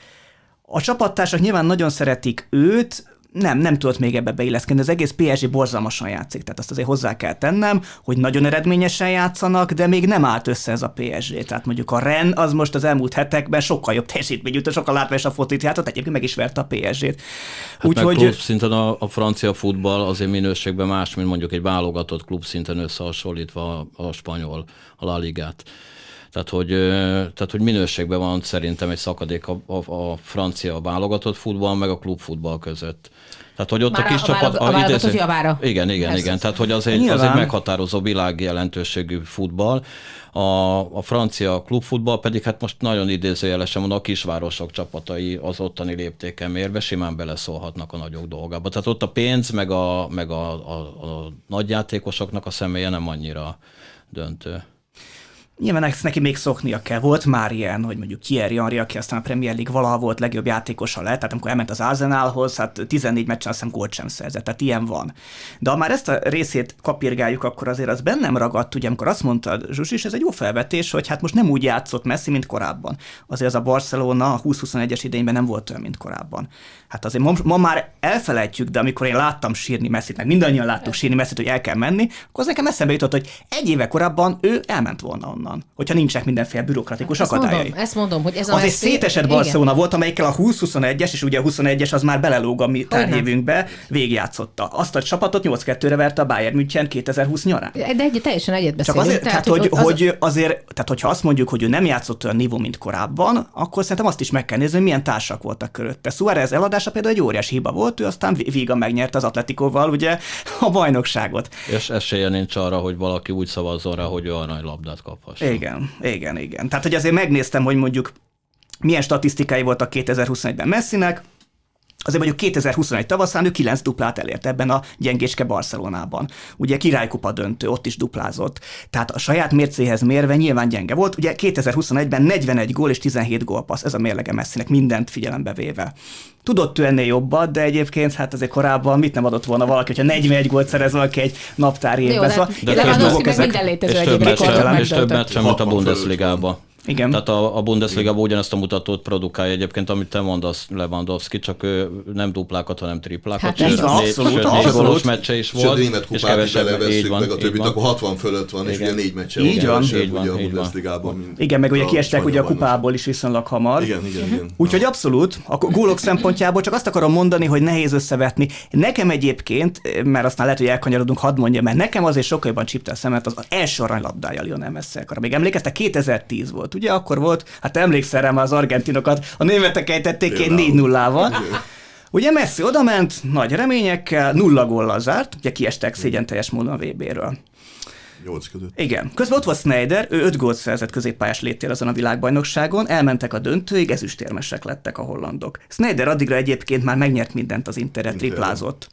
a csapattársak nyilván nagyon szeretik őt, nem, nem tudott még ebbe beilleszkedni. Az egész PSG borzalmasan játszik, tehát azt azért hozzá kell tennem, hogy nagyon eredményesen játszanak, de még nem állt össze ez a PSG. Tehát mondjuk a Ren az most az elmúlt hetekben sokkal jobb teljesítmény jutott, sokkal a fotit játszott, egyébként meg is verte a PSG-t. Hát Úgyhogy... Klub szinten a, a, francia futball azért minőségben más, mint mondjuk egy válogatott klub szinten összehasonlítva a, a spanyol, a La Ligát. Tehát hogy, tehát, hogy minőségben van szerintem egy szakadék a, a, a francia válogatott futball, meg a klubfutball között. Tehát, hogy ott Már a kis a csapat... A, a idéző, javára. Igen, igen, igen. Az. Tehát, hogy az egy, az egy meghatározó világ jelentőségű futball. A, a francia klubfutball pedig, hát most nagyon idézőjelesen mondom, a kisvárosok csapatai az ottani léptéken mérve simán beleszólhatnak a nagyok dolgába. Tehát ott a pénz, meg a, meg a, a, a nagyjátékosoknak a személye nem annyira döntő. Nyilván ezt neki még szoknia kell. Volt már ilyen, hogy mondjuk Thierry Henry, aki aztán a Premier League valaha volt legjobb játékosa lett, tehát amikor elment az Arsenalhoz, hát 14 meccsen azt hiszem gólt sem szerzett, tehát ilyen van. De ha már ezt a részét kapirgáljuk, akkor azért az bennem ragadt, ugye amikor azt mondta Zsuzsi, és ez egy jó felvetés, hogy hát most nem úgy játszott Messi, mint korábban. Azért az a Barcelona a 20-21-es idényben nem volt olyan, mint korábban. Hát azért ma, ma már elfelejtjük, de amikor én láttam sírni Messi, meg mindannyian láttuk sírni Messi, hogy el kell menni, akkor az nekem eszembe jutott, hogy egy éve korábban ő elment volna onnan, hogyha nincsenek mindenféle bürokratikus hát akadályai. Mondom, ezt mondom, hogy ez a Az egy szétesett Barcelona volt, amelyikkel a 20-21-es, és ugye a 21-es az már belelóg a mi tárhévünkbe, végigjátszotta. Azt a csapatot 8-2-re verte a Bayern München 2020 nyarán. De egy, teljesen egyet Csak azért, tehát, hogy, hogy, az... hogy, azért, tehát hogyha azt mondjuk, hogy ő nem játszott olyan nívó, mint korábban, akkor szerintem azt is meg kell nézni, hogy milyen társak voltak körötte. Suárez eladása például egy óriási hiba volt, ő aztán vígan megnyerte az Atletikóval ugye a bajnokságot. És esélye nincs arra, hogy valaki úgy szavazzon rá, hogy ő labdát kaphassa. Igen, igen, igen. Tehát, hogy azért megnéztem, hogy mondjuk milyen statisztikái voltak 2021-ben Messinek, Azért mondjuk 2021 tavaszán ő 9 duplát elért ebben a gyengéske Barcelonában. Ugye királykupa döntő, ott is duplázott. Tehát a saját mércéhez mérve nyilván gyenge volt. Ugye 2021-ben 41 gól és 17 gólpassz, ez a mérlege messzinek mindent figyelembe véve. Tudott ő ennél jobbat, de egyébként hát azért korábban mit nem adott volna valaki, hogyha 41 gólt szerez valaki egy naptári évben. Szóval, de, de, de, de, de, minden létező és több meccsen, és több meccsen, mint a Bundesliga-ban. Igen. Tehát a, a bundesliga ugyanezt a mutatót produkálja egyébként, amit te mondasz Lewandowski, csak ő nem duplákat, hanem triplákat. Hát sőt, van, abszolút, sőt, négy gólos meccse is volt. Sőt, német kupát is belevesszük meg a többit, akkor 60 fölött van, és ugye négy meccse így van, így van, ugye a Bundesligában. Igen, meg ugye kiestek ugye a kupából is viszonylag hamar. Igen, igen, igen. Úgyhogy abszolút, a gólok szempontjából csak azt akarom mondani, hogy nehéz összevetni. Nekem egyébként, mert aztán lehet, hogy elkanyarodunk, hadd mondja, mert nekem azért sokkal jobban csipte a szemet az, az első aranylabdája Lionel messi Még emlékeztek, 2010 volt, ugye? Akkor volt Hát emlékszel rá az argentinokat, a németek ejtették ki 4 0 val Ugye Messi odament, nagy reményekkel, nulla góllal zárt, ugye kiestek szégyen teljes módon a VB-ről. 8 között. Igen. Közben ott volt Snyder, ő 5 gólt szerzett középpályás léttél azon a világbajnokságon, elmentek a döntőig, ezüstérmesek lettek a hollandok. Snyder addigra egyébként már megnyert mindent az Interret, triplázott.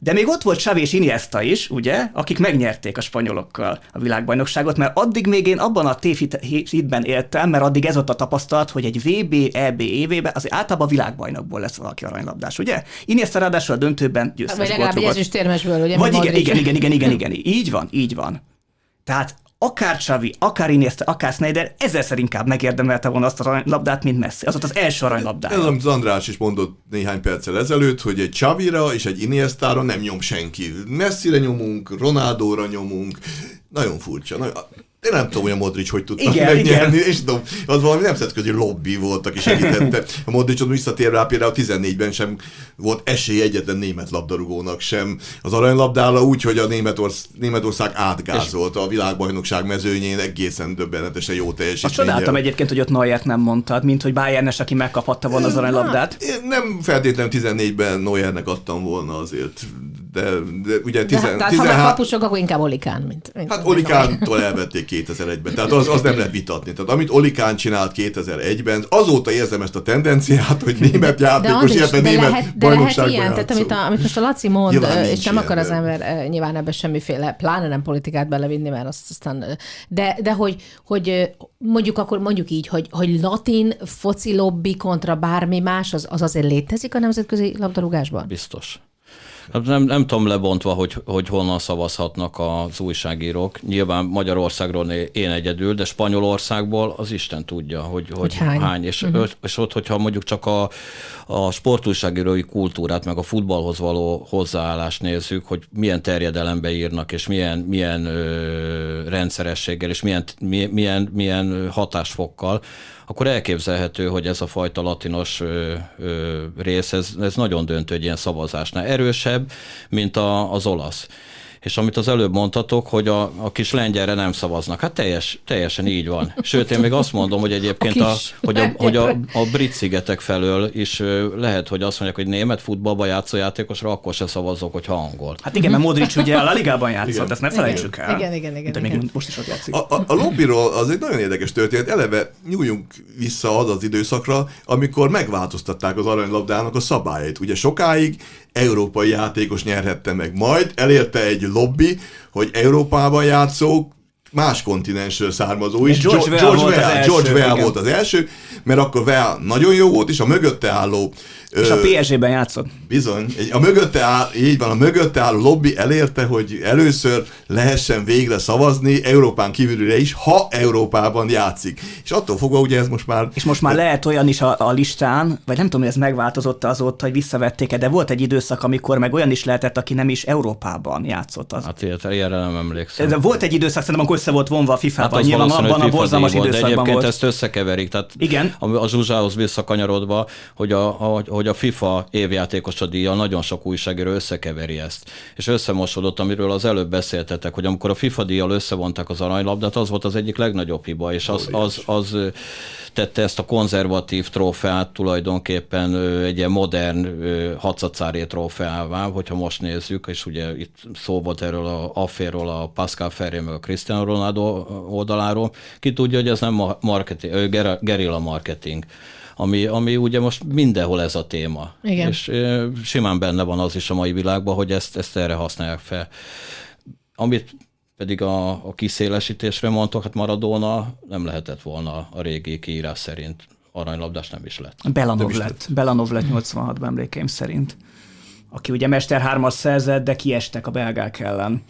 De még ott volt Xavi és Iniesta is, ugye, akik megnyerték a spanyolokkal a világbajnokságot, mert addig még én abban a tévhitben éltem, mert addig ez ott a tapasztalat, hogy egy VB, EB évében azért általában világbajnokból lesz valaki aranylabdás, ugye? Iniesta ráadásul a döntőben győztes Vagy legalább egy ezüstérmesből, ugye? Vagy igen, igen, igen, igen, igen, igen, így van, így van. Tehát akár Xavi, akár Iniesta, akár Snyder ezerszer inkább megérdemelte volna azt a labdát, mint Messi. Az ott az első aranylabdája. Ez, amit az András is mondott néhány perccel ezelőtt, hogy egy Xavira és egy Iniestára nem nyom senki. Messzire nyomunk, Ronaldóra nyomunk, nagyon furcsa. Nagyon, én nem tudom, hogy a Modric hogy tudta igen, megnyerni, igen. és tudom, az valami nemzetközi lobby volt, aki segítette. A Modricot visszatér rá, például 14-ben sem volt esély egyetlen német labdarúgónak sem. Az aranylabdála úgy, hogy a Németorsz, Németország átgázolta a világbajnokság mezőnyén egészen döbbenetesen jó teljesítménnyel. Azt csodáltam egyébként, hogy ott Neuert nem mondtad, mint hogy Bayernes, aki megkaphatta volna az aranylabdát. Én nem feltétlenül 14-ben Neuernek adtam volna azért, de, de ugye 10, de, 13... Tehát ha kapusok, akkor inkább Olikán, mint, mint Hát Olikántól elvették 2001-ben. Tehát az, az nem lehet vitatni. Tehát amit Olikán csinált 2001-ben, azóta érzem ezt a tendenciát, hogy német játékos, illetve német lehet, de lehet ilyen, tehát amit, a, amit most a Laci mond, nyilván és nem akar az ember nyilván ebbe semmiféle, pláne nem politikát belevinni, mert azt aztán, de, de hogy, hogy mondjuk akkor mondjuk így, hogy, hogy latin foci lobby kontra bármi más, az, az azért létezik a nemzetközi labdarúgásban? Biztos. Hát nem, nem tudom lebontva, hogy, hogy honnan szavazhatnak az újságírók. Nyilván Magyarországról én egyedül, de Spanyolországból az Isten tudja, hogy, hogy, hogy hány. hány. És, uh-huh. és ott, hogyha mondjuk csak a, a sportújságírói kultúrát, meg a futballhoz való hozzáállást nézzük, hogy milyen terjedelembe írnak, és milyen, milyen ö, rendszerességgel, és milyen, milyen, milyen hatásfokkal, akkor elképzelhető, hogy ez a fajta latinos ö, ö, rész, ez, ez nagyon döntő egy ilyen szavazásnál. Erősebb, mint a, az olasz. És amit az előbb mondtatok, hogy a, a kis lengyelre nem szavaznak. Hát teljes, teljesen így van. Sőt, én még azt mondom, hogy egyébként a, a hogy, a, hogy a, a brit szigetek felől is lehet, hogy azt mondják, hogy német futballba játszó játékosra akkor se szavazok, hogyha angol. Hát igen, mert Modric ugye a La Ligában játszott, igen. ezt ne felejtsük el. Igen, igen, igen. De még igen. most is ott játszik. A, a, a lobbyról az egy nagyon érdekes történet. Eleve nyúljunk vissza az az időszakra, amikor megváltoztatták az aranylabdának a szabályait. Ugye sokáig európai játékos nyerhette meg. Majd elérte egy lobby, hogy Európában játszók más kontinensről származó is. George Weah volt, az első, George Weah volt az első, mert akkor Weah nagyon jó volt, és a mögötte álló és a PSG-ben játszott. Bizony. A mögötte áll, így van, a mögötte álló lobby elérte, hogy először lehessen végre szavazni Európán kívülre is, ha Európában játszik. És attól fogva ugye ez most már... És most már lehet olyan is a, a listán, vagy nem tudom, hogy ez megváltozott azóta, hogy visszavették-e, de volt egy időszak, amikor meg olyan is lehetett, aki nem is Európában játszott. Az. Hát ilyenre nem emlékszem. De volt egy időszak, szerintem, amikor össze volt vonva a FIFA-ban. Hát Nyilván abban a borzalmas időszakban de egyébként volt. ezt összekeverik. Tehát Igen. A, a Zsuzsához visszakanyarodva, hogy a, a, hogy a FIFA évjátékos a díja, nagyon sok újságíró összekeveri ezt. És összemosodott, amiről az előbb beszéltetek, hogy amikor a FIFA díjjal összevonták az aranylabdát, az volt az egyik legnagyobb hiba, és az, az, az, az tette ezt a konzervatív trófeát tulajdonképpen egy ilyen modern hatszatszári trófeává, hogyha most nézzük, és ugye itt szó volt erről a afféről, a Pascal Ferré meg a Cristiano Ronaldo oldaláról. Ki tudja, hogy ez nem marketing, gerilla marketing ami, ami ugye most mindenhol ez a téma. Igen. És e, simán benne van az is a mai világban, hogy ezt, ezt erre használják fel. Amit pedig a, a kiszélesítésre mondtok, hát Maradona nem lehetett volna a régi kiírás szerint. Aranylabdás nem is lett. Belanov lett. lett. Belanov lett 86-ban emlékeim szerint. Aki ugye Mester 3 szerzett, de kiestek a belgák ellen.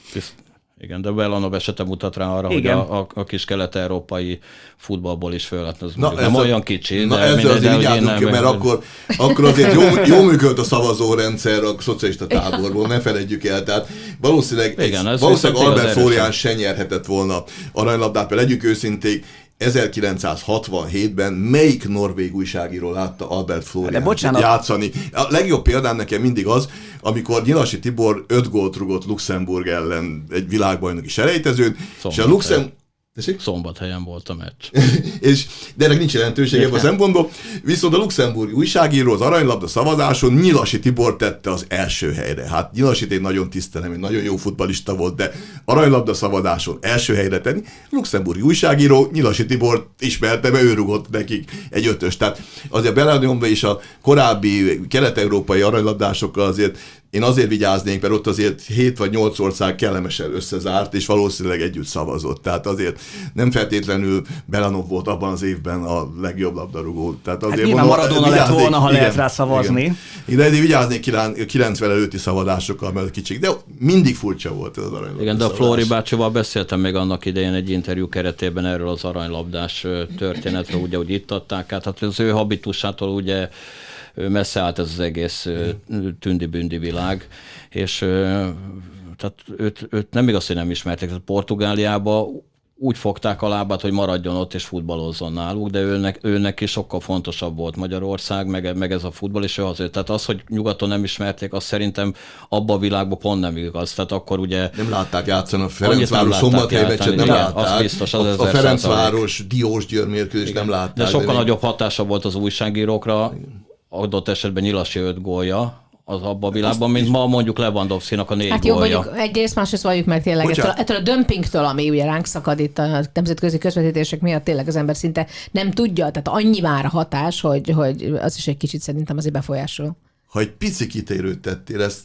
Igen, de Belanov esete mutat rá arra, Igen. hogy a, a, a kis kelet-európai futballból is föl. Az na, nem a, olyan kicsi, na de ezzel azért vigyázzunk ki, mert akkor, akkor azért jó, jó működött a szavazórendszer a szocialista táborból, ne felejtjük el. Tehát valószínűleg, Igen, ez valószínűleg Albert Florian se nyerhetett volna aranylabdát, mert legyünk őszinték, 1967-ben melyik norvég újságíró látta Albert Florian játszani? A legjobb példám nekem mindig az, amikor Nyilasi Tibor 5 gólt rugott Luxemburg ellen egy világbajnoki selejtezőn, és a Luxemburg Tessék? Szombathelyen volt a meccs. és, de ennek nincs jelentősége ebben a szempontból. Viszont a luxemburgi újságíró az aranylabda szavazáson Nyilasi Tibor tette az első helyre. Hát Nyilasit én nagyon tisztelem, egy nagyon jó futbalista volt, de aranylabda szavazáson első helyre tenni. Luxemburgi újságíró Nyilasi Tibor ismerte, mert ő rugott nekik egy ötös. Tehát azért Beladiumban és a korábbi kelet-európai aranylabdásokkal azért én azért vigyáznék, mert ott azért 7 vagy 8 ország kellemesen összezárt, és valószínűleg együtt szavazott. Tehát azért nem feltétlenül Belanov volt abban az évben a legjobb labdarúgó. Tehát azért hát nyilván Maradona lett volna, ha igen, lehet rá szavazni. Igen. De ezért vigyáznék 90 előtti szavazásokkal, mert kicsik. De mindig furcsa volt ez az aranylabdás. Igen, de a Flóri bácsival beszéltem még annak idején egy interjú keretében erről az aranylabdás történetről, ugye, hogy itt adták át. Hát az ő habitusától ugye messze állt ez az egész tündi-bündi világ, és tehát őt, őt nem igaz, hogy nem ismerték. Tehát Portugáliába úgy fogták a lábát, hogy maradjon ott és futballozzon náluk, de őnek, őnek is sokkal fontosabb volt Magyarország, meg, meg ez a futball, és ő azért. Tehát az, hogy nyugaton nem ismerték, az szerintem abba a világban pont nem igaz. Tehát akkor ugye... Nem látták játszani a Ferencváros szombathely meccset, nem látták. Az biztos, az a, a Ferencváros Diós Győr mérkőzést nem látták. De sokkal de nagyobb hatása volt az újságírókra, adott esetben Nyilasi öt gólja, az abban a világban, mint ma mondjuk Lewandowski-nak a négy Hát jó, gólja. mondjuk egyrészt, másrészt valljuk meg tényleg ettől, ettől, a dömpingtől, ami ugye ránk szakad itt a nemzetközi közvetítések miatt tényleg az ember szinte nem tudja, tehát annyi már a hatás, hogy, hogy az is egy kicsit szerintem azért befolyásol. Ha egy pici kitérőt tettél, ezt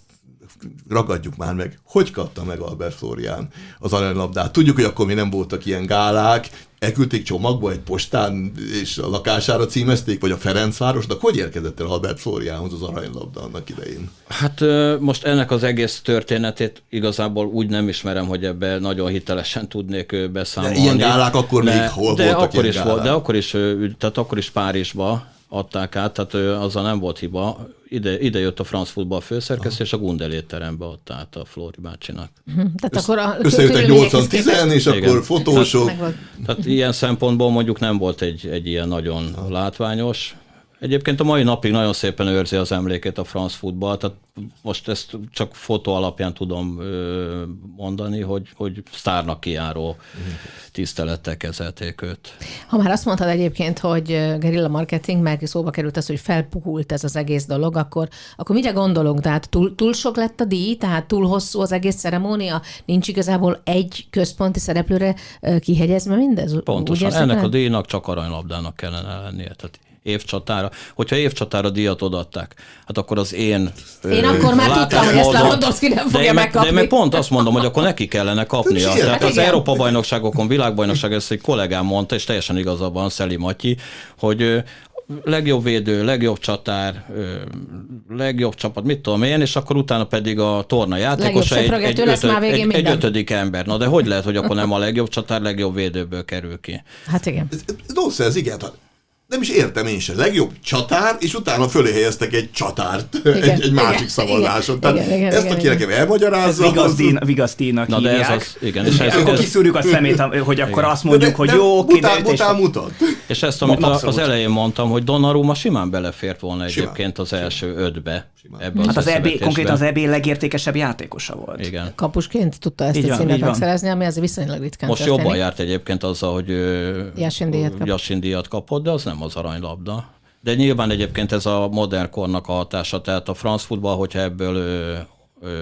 ragadjuk már meg, hogy kapta meg Albert Florian az aranylabdát. Tudjuk, hogy akkor mi nem voltak ilyen gálák, elküldték csomagba egy postán, és a lakására címezték, vagy a Ferencvárosnak. Hogy érkezett el Albert Floriánhoz az aranylabda annak idején? Hát most ennek az egész történetét igazából úgy nem ismerem, hogy ebbe nagyon hitelesen tudnék beszámolni. De ilyen gálák akkor de, még hol de voltak akkor is gálák? volt, De akkor is, tehát akkor is Párizsba adták át, tehát azzal nem volt hiba. Ide, ide jött a franc futball főszerkesztő, és a Gundel étterembe adta át a Flóri bácsinak. Uh-huh. Tehát akkor a Összejöttek 80-10, és Igen. akkor fotósok. Tehát, tehát ilyen szempontból mondjuk nem volt egy, egy ilyen nagyon Aha. látványos, Egyébként a mai napig nagyon szépen őrzi az emlékét a franc futball, tehát most ezt csak fotó alapján tudom mondani, hogy, hogy sztárnak kiáró tisztelettel kezelték őt. Ha már azt mondtad egyébként, hogy gerilla marketing, meg szóba került az, hogy felpuhult ez az egész dolog, akkor, akkor mire gondolunk? Tehát túl, túl sok lett a díj, tehát túl hosszú az egész ceremónia? Nincs igazából egy központi szereplőre kihegyezve mindez? Pontosan, ennek a díjnak csak aranylabdának kellene lennie. Tehát évcsatára. Hogyha évcsatára díjat odaadták, hát akkor az én Én akkor már tudtam, hogy ezt Lewandowski nem fogja de megkapni. De meg pont azt mondom, hogy akkor neki kellene kapnia. Tehát hát az Európa-bajnokságokon, világbajnokság, ezt egy kollégám mondta, és teljesen igaza van, Szeli Matyi, hogy legjobb védő, legjobb csatár, legjobb csapat, mit tudom én, és akkor utána pedig a torna játékosa egy, egy, ötöd, egy, egy ötödik ember. Na de hogy lehet, hogy akkor nem a legjobb csatár, legjobb védőből kerül ki? Hát igen. Ez, ez igen, nem is értem én sem. Legjobb csatár, és utána fölé helyeztek egy csatárt igen, egy, egy másik igen, szavazáson. Igen, Tehát igen, ezt, igen, aki igen. nekem elmagyarázza... Ez vigasztínak Na, hívják. de ez az, igen. És ez, akkor kiszúrjuk a szemét, hogy akkor igen. azt mondjuk, de, hogy de jó. Mutál, mutál, mutat. És ezt, amit a, az elején mondtam, hogy Donnarumma simán belefért volna simán. egyébként az első ötbe. Ebbe hát az EB, konkrétan az EB legértékesebb játékosa volt. Igen. Kapusként tudta ezt a címet megszerezni, ami az viszonylag ritkán Most jobban járt egyébként azzal, hogy Jasin díjat kapott, de az nem az aranylabda. De nyilván egyébként ez a modern kornak a hatása, tehát a franc futball, hogyha ebből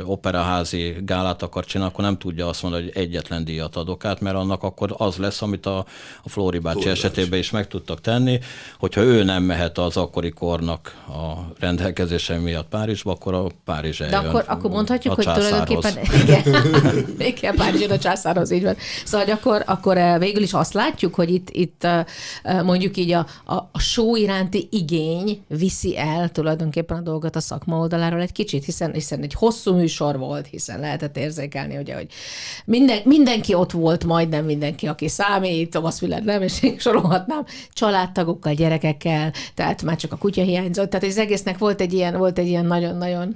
operaházi gálát akar csinálni, akkor nem tudja azt mondani, hogy egyetlen díjat adok át, mert annak akkor az lesz, amit a, a Flóri bácsi esetében is meg tudtak tenni, hogyha ő nem mehet az akkori kornak a rendelkezése miatt Párizsba, akkor a Párizs eljön. De akkor, akkor mondhatjuk, hogy tulajdonképpen igen, igen, Párizs a császárhoz, így van. Szóval hogy akkor, akkor eh, végül is azt látjuk, hogy itt, itt eh, eh, mondjuk így a, a, a show iránti igény viszi el tulajdonképpen a dolgot a szakma oldaláról egy kicsit, hiszen, hiszen egy hosszú hosszú műsor volt, hiszen lehetett érzékelni, ugye, hogy minden, mindenki ott volt, majdnem mindenki, aki számít, Thomas Müller nem, és én sorolhatnám, családtagokkal, gyerekekkel, tehát már csak a kutya hiányzott, tehát az egésznek volt egy ilyen, volt egy ilyen nagyon-nagyon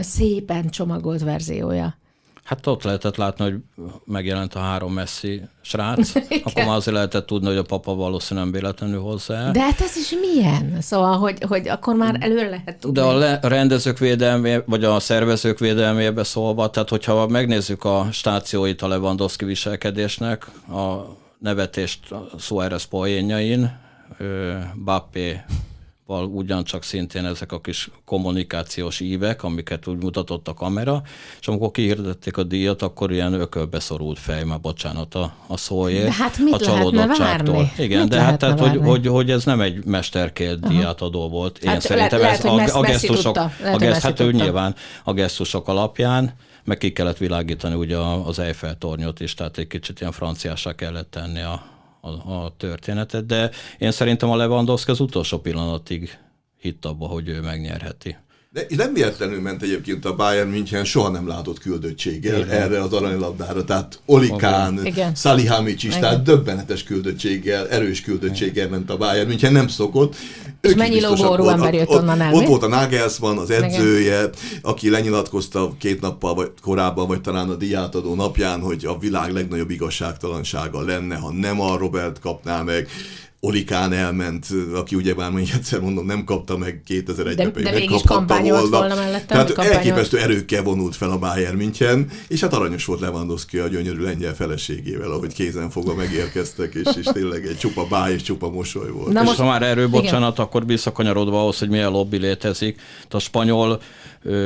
szépen csomagolt verziója. Hát ott lehetett látni, hogy megjelent a három messzi srác, akkor már azért lehetett tudni, hogy a papa valószínűleg nem véletlenül hozzá. De hát ez is milyen? Szóval, hogy, hogy akkor már előre lehet tudni. De a, le, rendezők védelmé, vagy a szervezők védelmébe szólva, tehát hogyha megnézzük a stációit a Lewandowski viselkedésnek, a nevetést Suárez poénjain, Bappé val ugyancsak szintén ezek a kis kommunikációs ívek, amiket úgy mutatott a kamera, és amikor kihirdették a díjat, akkor ilyen ökölbe szorult fej, már bocsánat a, a szóért. De hát mit a csalódottságtól. Igen, mit de hát tehát, hogy, hogy, hogy, ez nem egy mesterkélt díjátadó volt. Én hát szerintem lehet, ez a, a gesztusok, lehet, a geszt, hát ő nyilván a gesztusok alapján, meg ki kellett világítani ugye az Eiffel tornyot is, tehát egy kicsit ilyen franciásra kellett tenni a, a, a történetet, de én szerintem a Lewandowski az utolsó pillanatig hitt abba, hogy ő megnyerheti. De nem véletlenül ment egyébként a Bayern München soha nem látott küldöttséggel Igen. erre az aranylabdára. Tehát Olikán, Salihamics is, Igen. tehát döbbenetes küldöttséggel, erős küldöttséggel ment a Bayern München, nem szokott. És mennyi lóború ember jött onnan el? Ott volt a Nagelsmann, az edzője, Igen. aki lenyilatkozta két nappal vagy korábban, vagy talán a diátadó napján, hogy a világ legnagyobb igazságtalansága lenne, ha nem a Robert kapná meg. Olikán elment, aki ugye már még egyszer mondom, nem kapta meg 2001-ben, de, de mégis kampányolt volna. volna mellette. Tehát elképesztő erőkkel vonult fel a Bayern München, és hát aranyos volt Lewandowski a gyönyörű lengyel feleségével, ahogy kézen fogva megérkeztek, és, és tényleg egy csupa báj és csupa mosoly volt. Na és most, ha már erről bocsánat, igen. akkor visszakanyarodva ahhoz, hogy milyen lobby létezik. A spanyol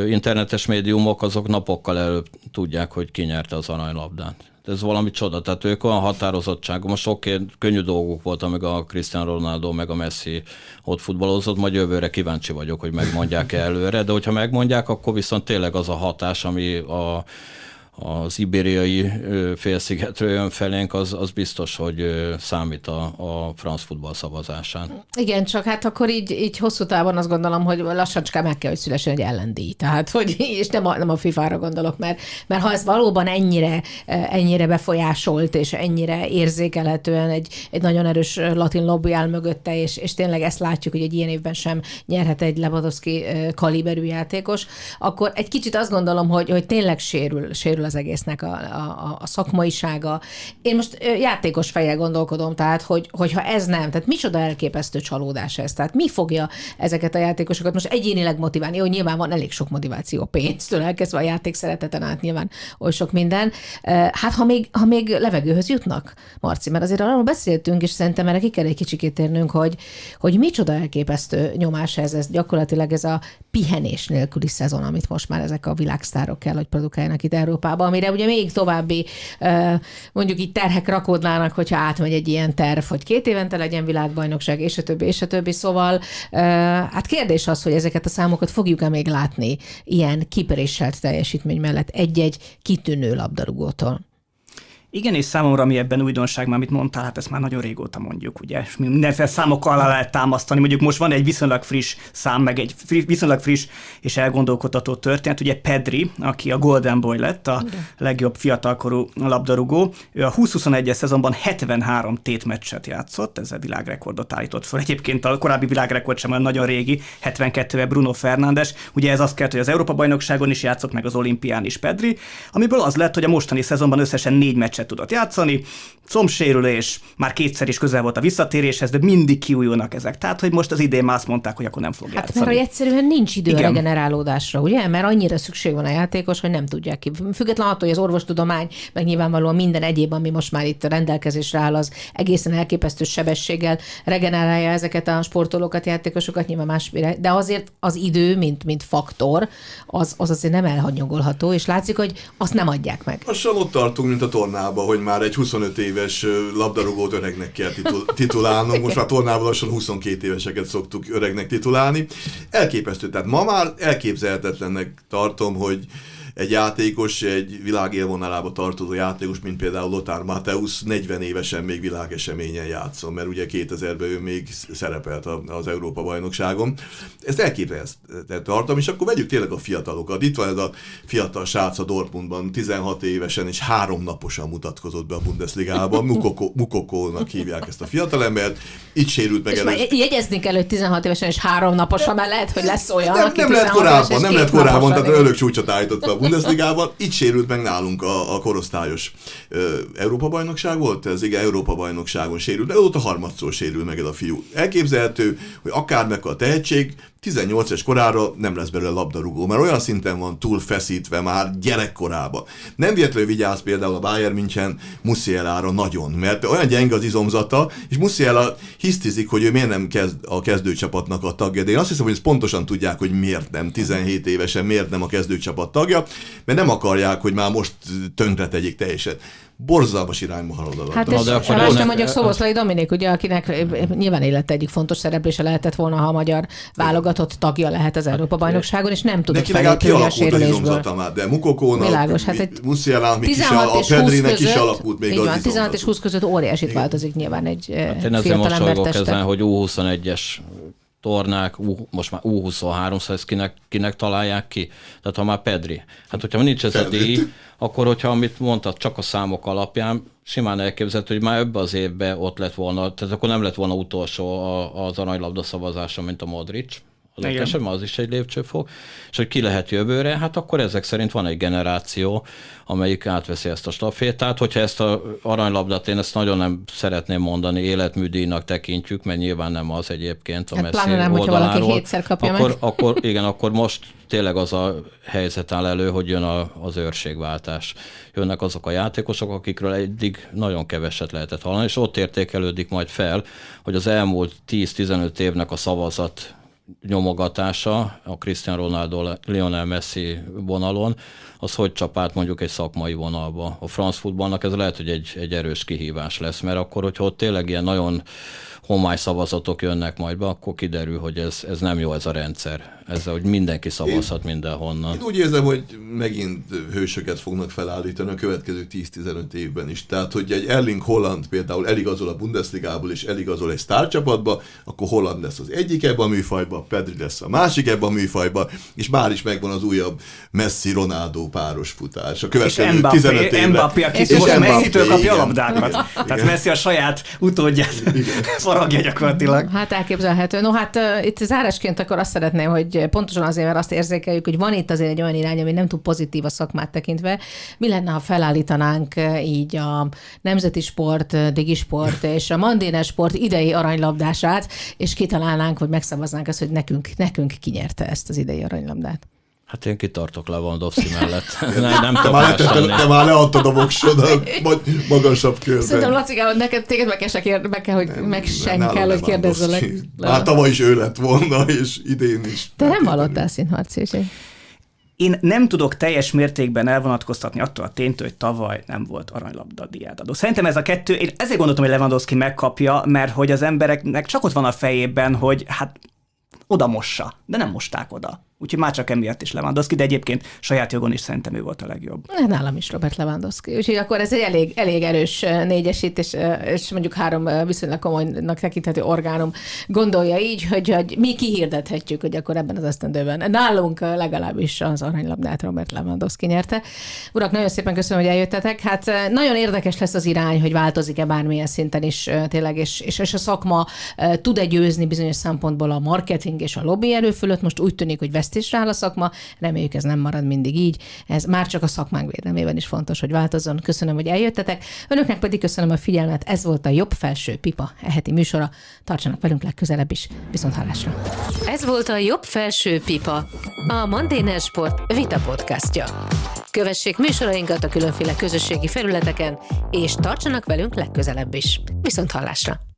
internetes médiumok azok napokkal előbb tudják, hogy ki nyerte az aranylabdát ez valami csoda. Tehát ők olyan határozottságú, most sok könnyű dolgok volt, amíg a Cristiano Ronaldo meg a Messi ott futballozott, majd jövőre kíváncsi vagyok, hogy megmondják-e előre, de hogyha megmondják, akkor viszont tényleg az a hatás, ami a az ibériai félszigetről jön felénk, az, az biztos, hogy számít a, a franc futball szavazásán. Igen, csak hát akkor így, így hosszú távon azt gondolom, hogy lassan csak meg kell, hogy szülessen egy ellendíj. Tehát, hogy, és nem a, nem a FIFA-ra gondolok, mert, mert ha ez valóban ennyire, ennyire befolyásolt, és ennyire érzékelhetően egy, egy nagyon erős latin lobby áll mögötte, és, és tényleg ezt látjuk, hogy egy ilyen évben sem nyerhet egy Lewandowski kaliberű játékos, akkor egy kicsit azt gondolom, hogy, hogy tényleg sérül, sérül erről az egésznek a, a, a szakmaisága. Én most játékos fejjel gondolkodom, tehát hogy, hogyha ez nem, tehát micsoda elképesztő csalódás ez, tehát mi fogja ezeket a játékosokat most egyénileg motiválni? Jó, nyilván van elég sok motiváció pénztől elkezdve a játék szereteten át nyilván oly sok minden. Hát ha még, ha még levegőhöz jutnak, Marci, mert azért arról beszéltünk, és szerintem erre ki kell egy kicsikét térnünk, hogy, hogy micsoda elképesztő nyomás ez, ez gyakorlatilag ez a pihenés nélküli szezon, amit most már ezek a világsztárok kell, hogy produkáljanak itt Európába, amire ugye még további mondjuk itt terhek rakódnának, hogyha átmegy egy ilyen terv, hogy két évente legyen világbajnokság, és a többi, és a többi. Szóval hát kérdés az, hogy ezeket a számokat fogjuk-e még látni ilyen kiperéselt teljesítmény mellett egy-egy kitűnő labdarúgótól. Igen, és számomra, ami ebben újdonság, már amit mondtál, hát ezt már nagyon régóta mondjuk, ugye, és mindenféle számokkal alá lehet támasztani. Mondjuk most van egy viszonylag friss szám, meg egy friss, viszonylag friss és elgondolkodható történet. Ugye Pedri, aki a Golden Boy lett, a Igen. legjobb fiatalkorú labdarúgó, ő a 20-21-es szezonban 73 tétmeccset játszott, ezzel világrekordot állított fel. Egyébként a korábbi világrekord sem olyan nagyon régi, 72 Bruno Fernandes. Ugye ez azt kell, hogy az Európa-bajnokságon is játszott, meg az olimpián is Pedri, amiből az lett, hogy a mostani szezonban összesen négy meccset meccset tudott játszani, combsérülés, már kétszer is közel volt a visszatéréshez, de mindig kiújulnak ezek. Tehát, hogy most az idén már azt mondták, hogy akkor nem fog hát játszani. mert egyszerűen nincs idő Igen. a regenerálódásra, ugye? Mert annyira szükség van a játékos, hogy nem tudják ki. Függetlenül attól, hogy az orvostudomány, meg nyilvánvalóan minden egyéb, ami most már itt a rendelkezésre áll, az egészen elképesztő sebességgel regenerálja ezeket a sportolókat, játékosokat, nyilván más, de azért az idő, mint, mint faktor, az, az azért nem elhanyagolható, és látszik, hogy azt nem adják meg. Lassan ott tartunk, mint a tornában, hogy már egy 25 éves labdarúgót öregnek kell titul- titulálnunk. Most már tornában lassan 22 éveseket szoktuk öregnek titulálni. Elképesztő. Tehát ma már elképzelhetetlennek tartom, hogy egy játékos, egy világ élvonalába tartozó játékos, mint például Lothar Mateusz 40 évesen még világeseményen játszon, mert ugye 2000-ben ő még szerepelt az Európa-bajnokságon. Ezt elképzelhetően tartom, és akkor vegyük tényleg a fiatalokat. Itt van ez a fiatal srác a Dortmundban, 16 évesen és három naposan mutatkozott be a Bundesligában. Mukoko, Mukokónak hívják ezt a fiatalembert. Itt sérült meg előtt. Jegyezni kell, hogy 16 évesen és három naposan, mert lehet, hogy lesz olyan, nem, nem lett korábban, nem lett korábban, tehát ölök csúcsot állított a Bundesligában. Itt sérült meg nálunk a, a korosztályos Európa-bajnokság volt, ez igen, Európa-bajnokságon sérült, de ott a harmadszor sérül meg ez a fiú. Elképzelhető, hogy akár a tehetség, 18 es korára nem lesz belőle labdarúgó, mert olyan szinten van túl feszítve már gyerekkorába. Nem véletlenül vigyáz például a Bayern München Musielára nagyon, mert olyan gyenge az izomzata, és Musiela hisztizik, hogy ő miért nem kezd a kezdőcsapatnak a tagja. De én azt hiszem, hogy ezt pontosan tudják, hogy miért nem 17 évesen, miért nem a kezdőcsapat tagja, mert nem akarják, hogy már most tönkre tegyék teljesen borzalmas irányba halad a Hát és de akkor nem mondjuk Szoboszlai Dominik, ugye, akinek nyilván élet egyik fontos szereplése lehetett volna, ha a magyar válogatott tagja lehet az Európa-bajnokságon, és nem tudott felépülni a sérülésből. Már, de Mukokónak, Világos, hát egy Musialának is, a Pedrinek is alakult még van, 16 és 20 között óriásit változik nyilván egy hát én ezzel mosolygok ezen, hogy U21-es tornák, most már U23, szóval ezt kinek, kinek találják ki? Tehát ha már Pedri. Hát hogyha nincs ez a díj, akkor hogyha amit mondtad, csak a számok alapján, simán elképzelhető, hogy már ebbe az évben ott lett volna, tehát akkor nem lett volna utolsó az aranylabda szavazása, mint a Modric, az esetben az is egy lépcsőfok, és hogy ki lehet jövőre, hát akkor ezek szerint van egy generáció, amelyik átveszi ezt a stafétát. Hogyha ezt a aranylabdát, én ezt nagyon nem szeretném mondani, életműdíjnak tekintjük, mert nyilván nem az egyébként a hát messzi nem, oldaláról. hétszer kapja akkor, meg. akkor, igen, akkor most tényleg az a helyzet áll elő, hogy jön a, az őrségváltás. Jönnek azok a játékosok, akikről eddig nagyon keveset lehetett hallani, és ott értékelődik majd fel, hogy az elmúlt 10-15 évnek a szavazat nyomogatása a Cristiano Ronaldo, Lionel Messi vonalon, az hogy csap át mondjuk egy szakmai vonalba. A France futballnak ez lehet, hogy egy, egy erős kihívás lesz, mert akkor, hogyha ott tényleg ilyen nagyon homály szavazatok jönnek majd be, akkor kiderül, hogy ez, ez nem jó ez a rendszer. Ezzel, hogy mindenki szavazhat én, mindenhonnan. Én úgy érzem, hogy megint hősöket fognak felállítani a következő 10-15 évben is. Tehát, hogy egy Erling Holland például eligazol a Bundesligából és eligazol egy sztárcsapatba, akkor Holland lesz az egyik ebben a műfajban, Pedri lesz a másik ebben a műfajban, és már is megvan az újabb Messi-Ronaldo páros futás. A következő és Mbappé, 15 évre. Mbappé, aki és most Messi-től kapja a labdákat. Tehát Messi a saját utódját haragja gyakorlatilag. Hát elképzelhető. No hát uh, itt zárásként akkor azt szeretném, hogy pontosan azért, mert azt érzékeljük, hogy van itt azért egy olyan irány, ami nem túl pozitív a szakmát tekintve. Mi lenne, ha felállítanánk így a nemzeti sport, digisport és a mandénes sport idei aranylabdását, és kitalálnánk, hogy megszavaznánk azt, hogy nekünk, nekünk kinyerte ezt az idei aranylabdát. Hát én kitartok Lewandowski mellett. nem, nem te, már te, te, már leadtad a voksodat magasabb körben. Szerintem, Laci, neked téged meg, kell, kérd, meg kell, hogy nem, meg sem nem, kell, hogy kérdezzelek. Hát tavaly is ő lett volna, és idén is. Te nem hallottál színharci, én nem tudok teljes mértékben elvonatkoztatni attól a ténytől, hogy tavaly nem volt aranylabda diádadó. Szerintem ez a kettő, én ezért gondoltam, hogy Lewandowski megkapja, mert hogy az embereknek csak ott van a fejében, hogy hát oda mossa, de nem mosták oda. Úgyhogy már csak emiatt is Lewandowski, de egyébként saját jogon is szerintem ő volt a legjobb. Nálam is Robert Lewandowski. Úgyhogy akkor ez egy elég, elég erős négyesítés, és mondjuk három viszonylag komolynak tekinthető orgánum gondolja így, hogy, hogy mi kihirdethetjük, hogy akkor ebben az esztendőben nálunk legalábbis az aranylabdát Robert Lewandowski nyerte. Urak, nagyon szépen köszönöm, hogy eljöttetek. Hát nagyon érdekes lesz az irány, hogy változik-e bármilyen szinten is tényleg, és, és, és a szakma tud-e győzni bizonyos szempontból a marketing és a lobby erő fölött. Most úgy tűnik, hogy vesztésre áll a szakma, reméljük ez nem marad mindig így. Ez már csak a szakmánk védelmében is fontos, hogy változzon. Köszönöm, hogy eljöttetek. Önöknek pedig köszönöm a figyelmet. Ez volt a Jobb Felső Pipa eheti műsora. Tartsanak velünk legközelebb is. Viszont hallásra. Ez volt a Jobb Felső Pipa, a Mandéner Sport Vita podcastja. Kövessék műsorainkat a különféle közösségi felületeken, és tartsanak velünk legközelebb is. Viszont hallásra!